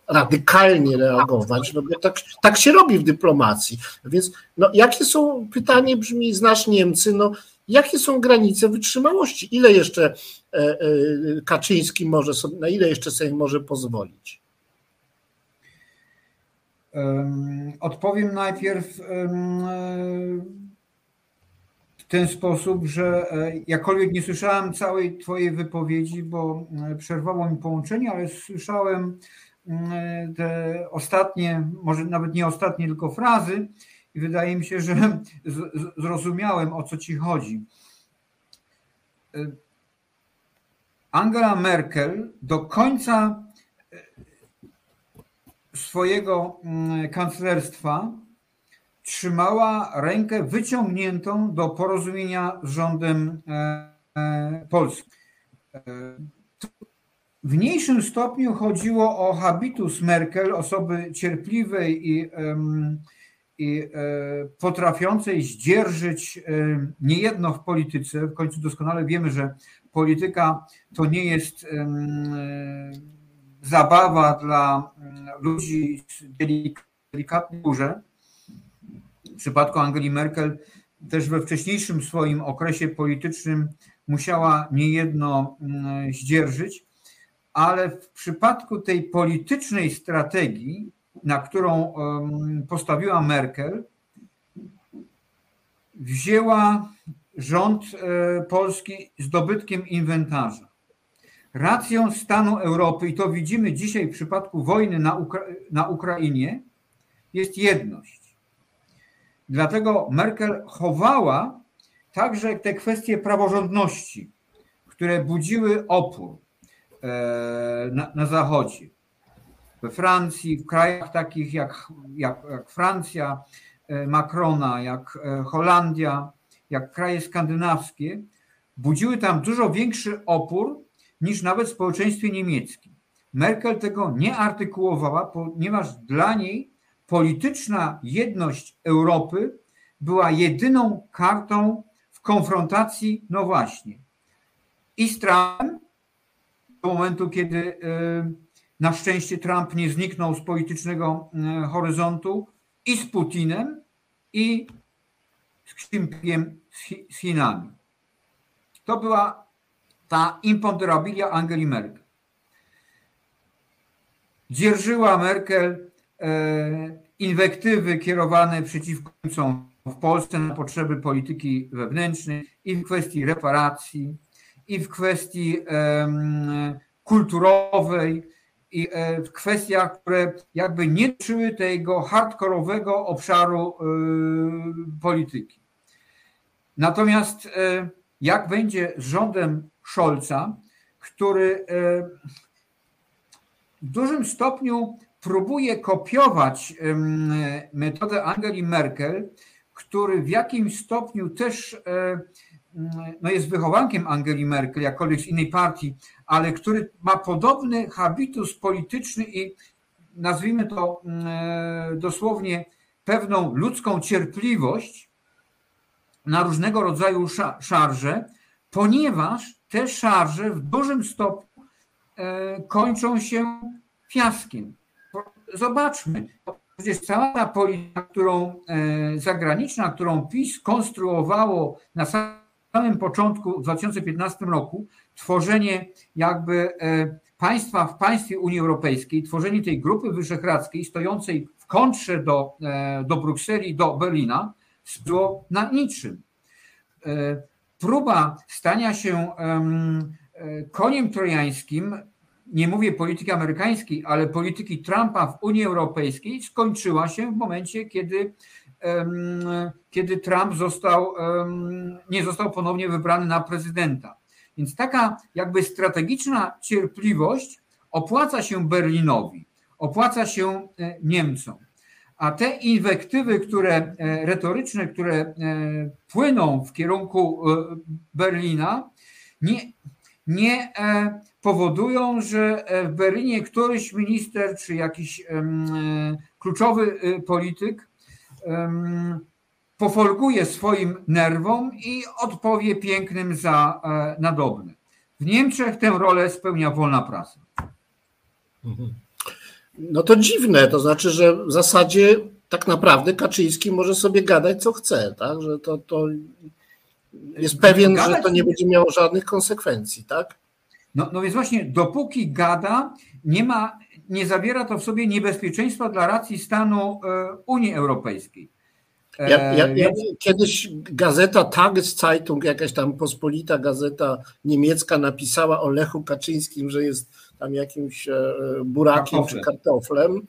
radykalnie reagować, no bo tak, tak się robi w dyplomacji. Więc no, jakie są, pytanie brzmi, znasz Niemcy, no, jakie są granice wytrzymałości? Ile jeszcze e, e, Kaczyński może sobie, na ile jeszcze sobie może pozwolić? Odpowiem najpierw ten sposób, że e, jakkolwiek nie słyszałem całej Twojej wypowiedzi, bo e, przerwało mi połączenie, ale słyszałem te ostatnie, może nawet nie ostatnie, tylko frazy i wydaje mi się, że zrozumiałem o co Ci chodzi. E, Angela Merkel do końca swojego mm, kanclerstwa trzymała rękę wyciągniętą do porozumienia z rządem e, e, polskim. E, w mniejszym stopniu chodziło o habitus Merkel, osoby cierpliwej i, i potrafiącej zdzierżyć niejedno w polityce. W końcu doskonale wiemy, że polityka to nie jest zabawa dla ludzi delikatnej górze. W przypadku Angeli Merkel też we wcześniejszym swoim okresie politycznym musiała niejedno mm, zdzierżyć, ale w przypadku tej politycznej strategii, na którą postawiła Merkel, wzięła rząd e, polski z dobytkiem inwentarza. Racją stanu Europy, i to widzimy dzisiaj w przypadku wojny na, Ukra na Ukrainie, jest jedność. Dlatego Merkel chowała także te kwestie praworządności, które budziły opór e, na, na Zachodzie. We Francji, w krajach takich jak, jak, jak Francja, e, Macrona, jak e, Holandia, jak kraje skandynawskie, budziły tam dużo większy opór niż nawet w społeczeństwie niemieckim. Merkel tego nie artykułowała, ponieważ dla niej polityczna jedność Europy była jedyną kartą w konfrontacji, no właśnie, i z Trumpem, do momentu, kiedy e, na szczęście Trump nie zniknął z politycznego e, horyzontu, i z Putinem, i z Ksimpiem, z Chinami. To była ta imponderabilia Angeli Merkel. Dzierżyła Merkel e, inwektywy kierowane przeciwko Niemcom w Polsce na potrzeby polityki wewnętrznej i w kwestii reparacji, i w kwestii kulturowej, i e, w kwestiach, które jakby nie dotyczyły tego hardkorowego obszaru e, polityki. Natomiast jak będzie z rządem Scholza, który e, w dużym stopniu próbuje kopiować metodę Angeli Merkel, który w jakimś stopniu też e, no jest wychowankiem Angeli Merkel, jakkolwiek z innej partii, ale który ma podobny habitus polityczny i nazwijmy to dosłownie pewną ludzką cierpliwość na różnego rodzaju szarże, ponieważ te szarże w dużym stopniu e, kończą się fiaskiem. Zobaczmy, przecież cała ta polityka, którą e, zagraniczna, którą PiS konstruowało na samym początku w 2015 roku, tworzenie jakby e, państwa w państwie Unii Europejskiej, tworzenie tej grupy wyszehradzkiej stojącej w kontrze do, do Brukseli, do Berlina, było na niczym. Próba stania się E, koniem trojańskim, nie mówię polityki amerykańskiej, ale polityki Trumpa w Unii Europejskiej skończyła się w momencie, kiedy, kiedy Trump został, nie został ponownie wybrany na prezydenta. Więc taka jakby strategiczna cierpliwość opłaca się Berlinowi, opłaca się e, Niemcom. A te inwektywy, które e, retoryczne, które płyną w kierunku Berlina, nie, nie e, powodują, że e, w Berlinie któryś minister czy jakiś e, kluczowy polityk pofolguje swoim nerwom i odpowie pięknym za nadobne. W Niemczech tę rolę spełnia wolna prasa. No to dziwne, to znaczy, że w zasadzie tak naprawdę Kaczyński może sobie gadać co chce, tak? Że to, to jest pewien, że to nie będzie miało żadnych konsekwencji, tak? No, no więc właśnie, dopóki gada, nie ma, nie zawiera to w sobie niebezpieczeństwa dla racji stanu e, Unii Europejskiej. Ja, ja, ja, kiedyś gazeta Tageszeitung, jakaś tam pospolita gazeta niemiecka napisała o Lechu Kaczyńskim, że jest tam jakimś e, burakiem czy kartoflem.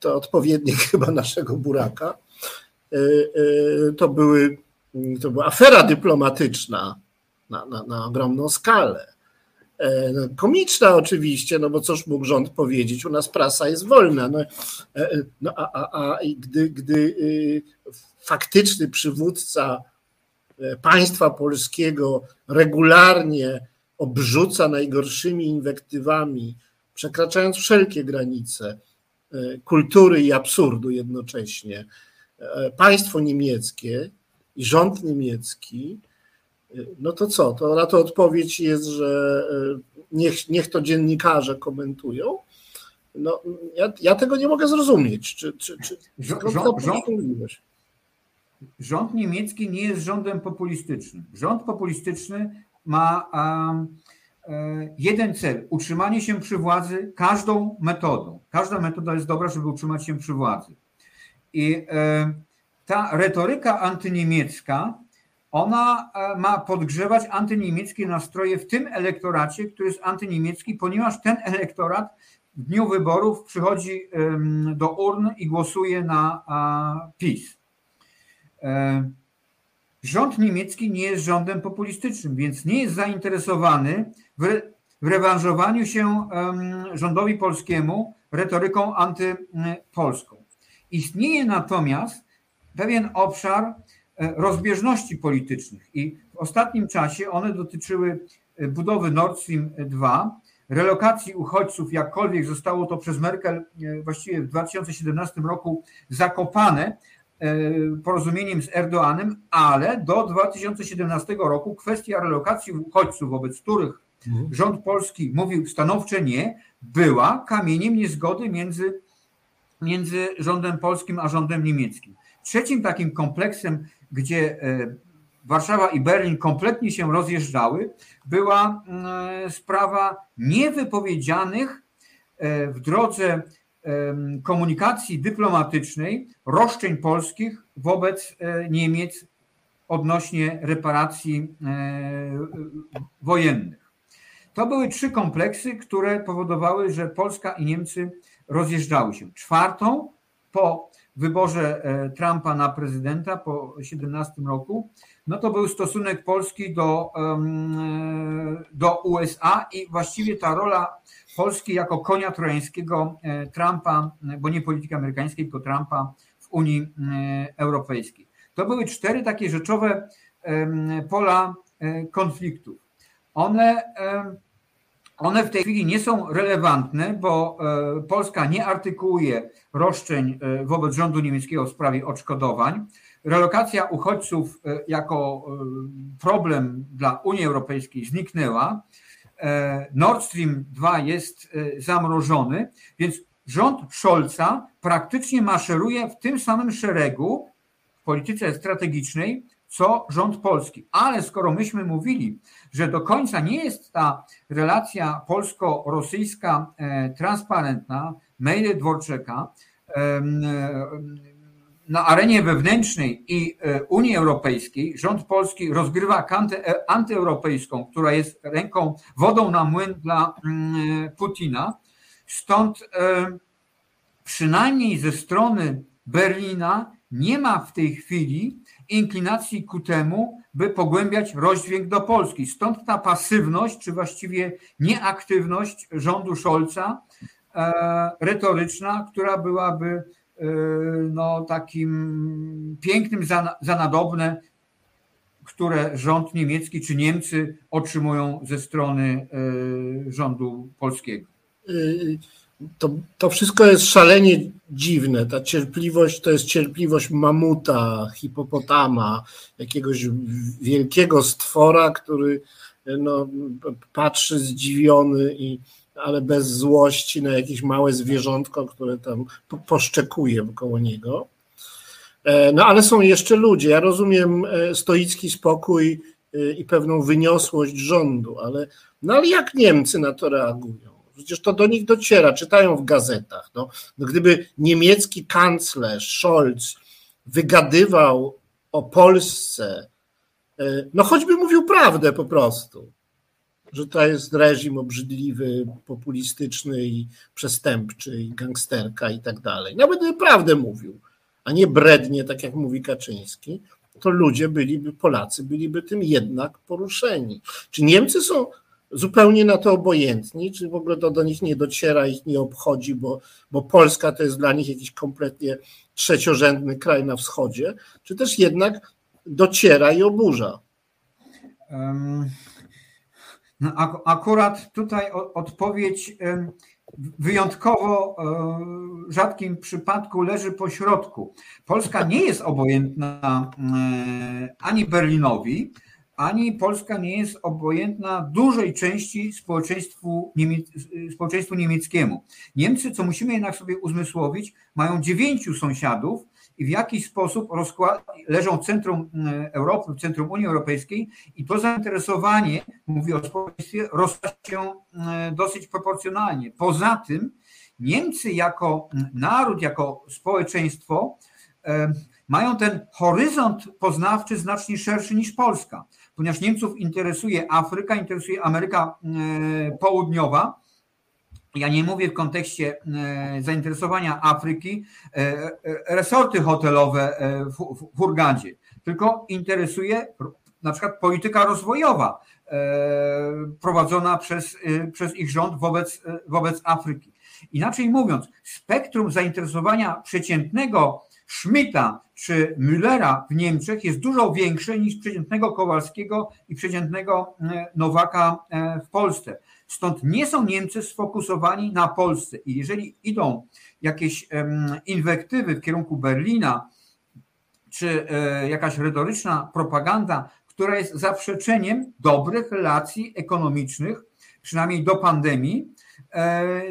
To odpowiednik chyba naszego buraka. E, to były to była afera dyplomatyczna na, na, na ogromną skalę. E, no, komiczna oczywiście, no bo cóż mógł rząd powiedzieć, u nas prasa jest wolna. No, e, e, no a, a, a gdy, gdy y, faktyczny przywódca państwa polskiego regularnie obrzuca najgorszymi inwektywami, przekraczając wszelkie granice kultury i absurdu jednocześnie, państwo niemieckie, i rząd niemiecki, no to co? To na to odpowiedź jest, że e, niech, niech to dziennikarze komentują. No, ja, ja tego nie mogę zrozumieć. Czy, czy, czy rząd, rząd, rząd niemiecki nie jest rządem populistycznym. Rząd populistyczny ma um, jeden cel utrzymanie się przy władzy każdą metodą. Każda metoda jest dobra, żeby utrzymać się przy władzy. I um, ta retoryka antyniemiecka, ona e, ma podgrzewać antyniemieckie nastroje w tym elektoracie, który jest antyniemiecki, ponieważ ten elektorat w dniu wyborów przychodzi do urn i głosuje na PiS. E, rząd niemiecki nie jest rządem populistycznym, więc nie jest zainteresowany w, rewanżowaniu się rządowi polskiemu retoryką antypolską. Istnieje natomiast pewien obszar e, rozbieżności politycznych i w ostatnim czasie one dotyczyły e, budowy Nord Stream 2, relokacji uchodźców, jakkolwiek zostało to przez Merkel e, właściwie w 2017 roku zakopane porozumieniem z Erdoanem, ale do 2017 roku kwestia relokacji uchodźców, wobec których mhm. rząd polski mówił stanowcze nie, była kamieniem niezgody między, między rządem polskim a rządem niemieckim. Trzecim takim kompleksem, gdzie e, Warszawa i Berlin kompletnie się rozjeżdżały, była mm, sprawa niewypowiedzianych e, w drodze komunikacji dyplomatycznej roszczeń polskich wobec e, Niemiec odnośnie reparacji wojennych. To były trzy kompleksy, które powodowały, że Polska i Niemcy rozjeżdżały się. Czwartą po wyborze e, Trumpa na prezydenta po 17 roku, no to był stosunek Polski do, do USA i właściwie ta rola Polski jako konia trojańskiego e, Trumpa, bo nie polityki amerykańskiej, tylko Trumpa w Unii e, Europejskiej. To były cztery takie rzeczowe pola konfliktów. One, one w tej chwili nie są relevantne, bo Polska nie artykułuje roszczeń wobec rządu niemieckiego w sprawie odszkodowań. Relokacja uchodźców jako problem dla Unii Europejskiej zniknęła. Nord Stream 2 jest zamrożony, więc rząd Scholza praktycznie maszeruje w tym samym szeregu w polityce strategicznej, co rząd polski. Ale skoro myśmy mówili, że do końca nie jest ta relacja polsko-rosyjska e, transparentna, maile Dworczeka e, na arenie wewnętrznej i e, Unii Europejskiej, rząd polski rozgrywa kantę antyeuropejską, która jest ręką, wodą na młyn dla mm, Putina, Stąd przynajmniej ze strony Berlina nie ma w tej chwili inklinacji ku temu, by pogłębiać rozdźwięk do Polski. Stąd ta pasywność, czy właściwie nieaktywność rządu Scholza, e, retoryczna, która byłaby e, no, takim pięknym zanadobne, które rząd niemiecki czy Niemcy otrzymują ze strony rządu polskiego. Y, to, to wszystko jest szalenie dziwne. Ta cierpliwość to jest cierpliwość mamuta, hipopotama, jakiegoś wielkiego stwora, który no, patrzy zdziwiony, i, ale bez złości na jakieś małe zwierzątko, które tam poszczekuje koło niego. E, no ale są jeszcze ludzie. Ja rozumiem e, stoicki spokój e, i pewną wyniosłość rządu, ale, no ale jak Niemcy na to reagują? Przecież to do nich dociera, czytają w gazetach. No, no gdyby niemiecki kanclerz Scholz wygadywał o Polsce, e, no choćby mówił prawdę po prostu, że to jest reżim obrzydliwy, populistyczny i przestępczy i gangsterka i tak dalej. Nawet gdyby prawdę mówił, a nie brednie, tak jak mówi Kaczyński, to ludzie byliby, Polacy byliby tym jednak poruszeni. Czy Niemcy są zupełnie na to obojętni, czy w ogóle to do nich nie dociera, ich nie obchodzi, bo, bo Polska to jest dla nich jakiś kompletnie trzeciorzędny kraj na wschodzie, czy też jednak dociera i oburza? No, akurat tutaj odpowiedź wyjątkowo e, rzadkim przypadku leży po środku. Polska nie jest obojętna e, ani Berlinowi, ani Polska nie jest obojętna dużej części społeczeństwu, niemiec, społeczeństwu niemieckiemu. Niemcy, co musimy jednak sobie uzmysłowić, mają dziewięciu sąsiadów i w jakiś sposób leżą w centrum mm, Europy, w centrum Unii Europejskiej i to zainteresowanie, mówię o społeczeństwie, rosła się mm, dosyć proporcjonalnie. Poza tym Niemcy jako mm, naród, jako społeczeństwo mają ten horyzont poznawczy znacznie szerszy niż Polska ponieważ Niemców interesuje Afryka, interesuje Ameryka e, Południowa. Ja nie mówię w kontekście e, zainteresowania Afryki, e, resorty hotelowe w Hurgadzie, tylko interesuje na przykład polityka rozwojowa prowadzona przez, przez ich rząd wobec, wobec Afryki. Inaczej mówiąc, spektrum zainteresowania przeciętnego Schmidta czy Müllera w Niemczech jest dużo większe niż przeciętnego Kowalskiego i przeciętnego e, Nowaka e, w Polsce. Stąd nie są Niemcy sfokusowani na Polsce. I jeżeli idą jakieś inwektywy w kierunku Berlina, czy e, jakaś retoryczna propaganda, która jest zaprzeczeniem dobrych relacji ekonomicznych, przynajmniej do pandemii,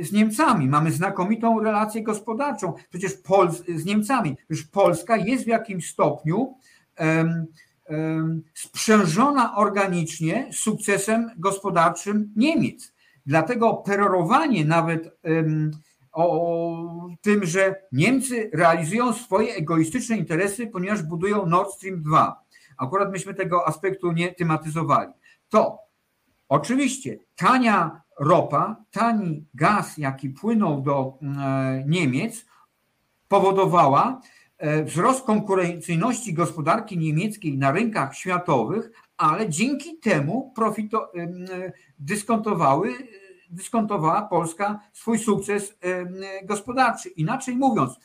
z Niemcami. Mamy znakomitą relację gospodarczą przecież Pol z Niemcami. Przecież Polska jest w jakimś stopniu um, um, sprzężona organicznie sukcesem gospodarczym Niemiec. Dlatego perorowanie nawet um, o tym, że Niemcy realizują swoje egoistyczne interesy, ponieważ budują Nord Stream 2. Akurat myśmy tego aspektu nie tematyzowali. To oczywiście tania ropa, tani gaz, jaki płynął do e, Niemiec, powodowała e, wzrost konkurencyjności gospodarki niemieckiej na rynkach światowych, ale dzięki temu profito, e, dyskontowały, dyskontowała Polska swój sukces gospodarczy. Inaczej mówiąc,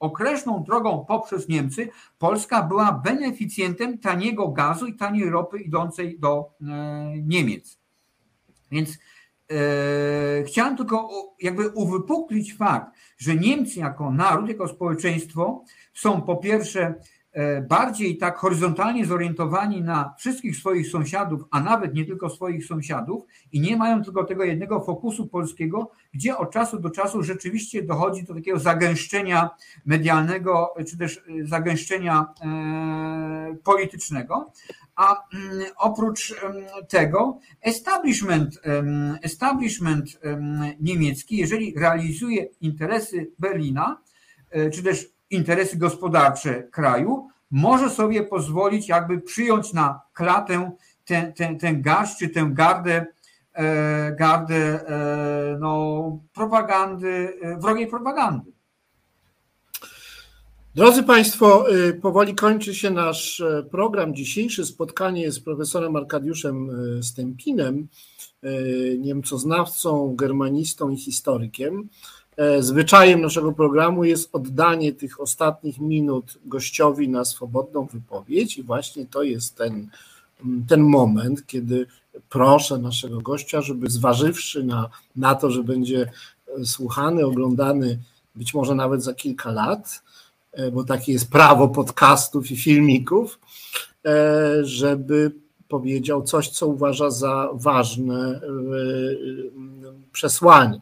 okrężną drogą poprzez Niemcy Polska była beneficjentem taniego gazu i taniej ropy idącej do Niemiec. Więc chciałem tylko jakby uwypuklić fakt, że Niemcy jako naród, jako społeczeństwo są po pierwsze bardziej tak horyzontalnie zorientowani na wszystkich swoich sąsiadów, a nawet nie tylko swoich sąsiadów, i nie mają tylko tego jednego fokusu polskiego, gdzie od czasu do czasu rzeczywiście dochodzi do takiego zagęszczenia medialnego, czy też e, zagęszczenia e, politycznego. A mm, oprócz tego establishment, establishment niemiecki, jeżeli realizuje interesy Berlina, czy też interesy gospodarcze kraju, może sobie pozwolić jakby przyjąć na klatę ten, ten, ten garść czy tę gardę, e, gardę e, no, propagandy, e, wrogiej propagandy. Drodzy Państwo, powoli kończy się nasz program. Dzisiejsze spotkanie z profesorem Arkadiuszem Stępinem, niemcoznawcą, germanistą i historykiem. E, zwyczajem naszego programu jest oddanie tych ostatnich minut gościowi na swobodną wypowiedź, i właśnie to jest ten, ten moment, kiedy proszę naszego gościa, żeby zważywszy na, na to, że będzie słuchany, oglądany być może nawet za kilka lat, e, bo takie jest prawo podcastów i filmików, e, żeby powiedział coś, co uważa za ważne przesłanie.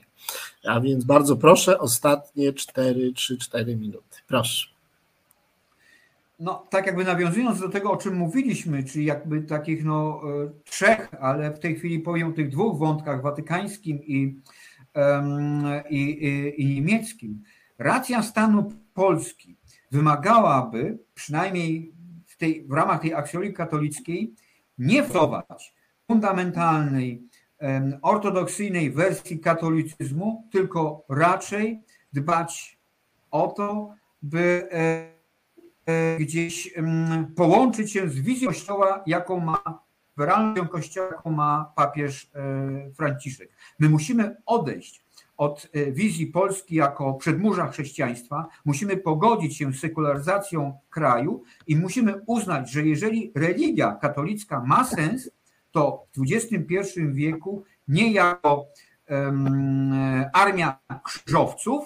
A więc bardzo proszę, ostatnie 4, 3-4 minuty. Proszę. No, tak jakby nawiązując do tego, o czym mówiliśmy, czyli jakby takich no, e, trzech, ale w tej chwili powiem o tych dwóch wątkach, watykańskim i, i, i, i niemieckim. Racja stanu Polski wymagałaby, przynajmniej w, tej, w ramach tej aksjologii katolickiej, nie wprowadzić fundamentalnej ortodoksyjnej wersji katolicyzmu, tylko raczej dbać o to, by e, e, gdzieś połączyć się z wizją Kościoła, jaką ma, realną Kościoła, jaką ma papież e, Franciszek. My musimy odejść od wizji Polski jako przedmurza chrześcijaństwa, musimy pogodzić się z sekularyzacją kraju i musimy uznać, że jeżeli religia katolicka ma sens, to w XXI wieku nie jako um, armia krzyżowców,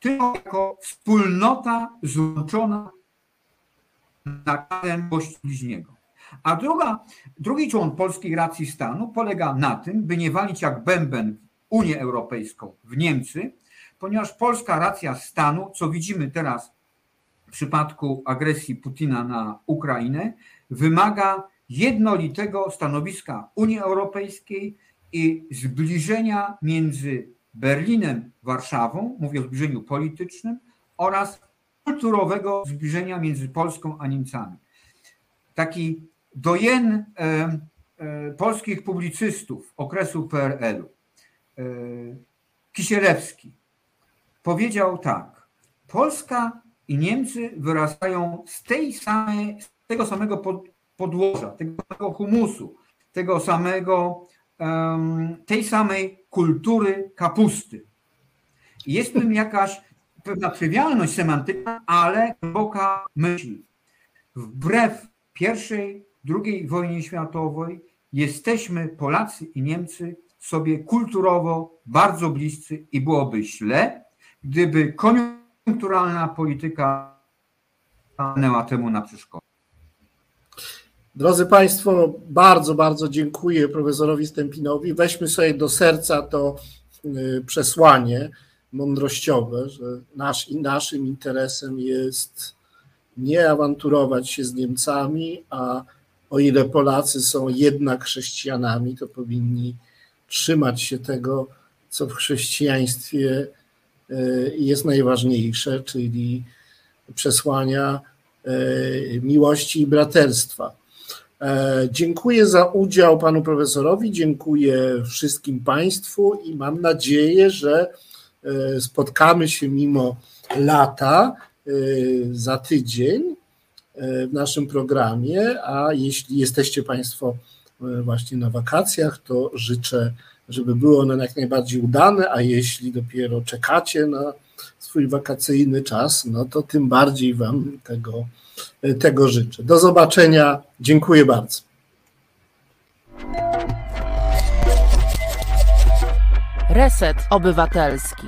tylko jako wspólnota złączona nakazem bliźniego. A druga, drugi człon polskiej racji stanu polega na tym, by nie walić jak bęben Unię Europejską, w Niemcy, ponieważ polska racja stanu, co widzimy teraz w przypadku agresji Putina na Ukrainę, wymaga jednolitego stanowiska Unii Europejskiej i zbliżenia między Berlinem, Warszawą, mówię o zbliżeniu politycznym, oraz kulturowego zbliżenia między Polską a Niemcami. Taki dojen e, e, polskich publicystów okresu PRL-u, e, Kisielewski, powiedział tak: Polska i Niemcy wyrastają z, tej samej, z tego samego podłoża, tego samego humusu, tego samego, tej samej kultury kapusty. Jest w tym jakaś pewna trywialność semantyczna, ale głęboka myśl. Wbrew pierwszej, drugiej wojnie światowej jesteśmy Polacy i Niemcy sobie kulturowo bardzo bliscy i byłoby źle, gdyby koniunkturalna polityka stanęła temu na przeszkodę. Drodzy Państwo, bardzo, bardzo dziękuję profesorowi Stępinowi. Weźmy sobie do serca to y, przesłanie mądrościowe, że nasz, naszym interesem jest nie awanturować się z Niemcami, a o ile Polacy są jednak chrześcijanami, to powinni trzymać się tego, co w chrześcijaństwie y, jest najważniejsze, czyli przesłania y, miłości i braterstwa. E, dziękuję za udział panu profesorowi, dziękuję wszystkim państwu i mam nadzieję, że e, spotkamy się mimo lata e, za tydzień w naszym programie, a jeśli jesteście państwo właśnie na wakacjach, to życzę, żeby były one jak najbardziej udane, a jeśli dopiero czekacie na swój wakacyjny czas, no to tym bardziej Wam tego, tego życzę. Do zobaczenia. Dziękuję bardzo. Reset Obywatelski.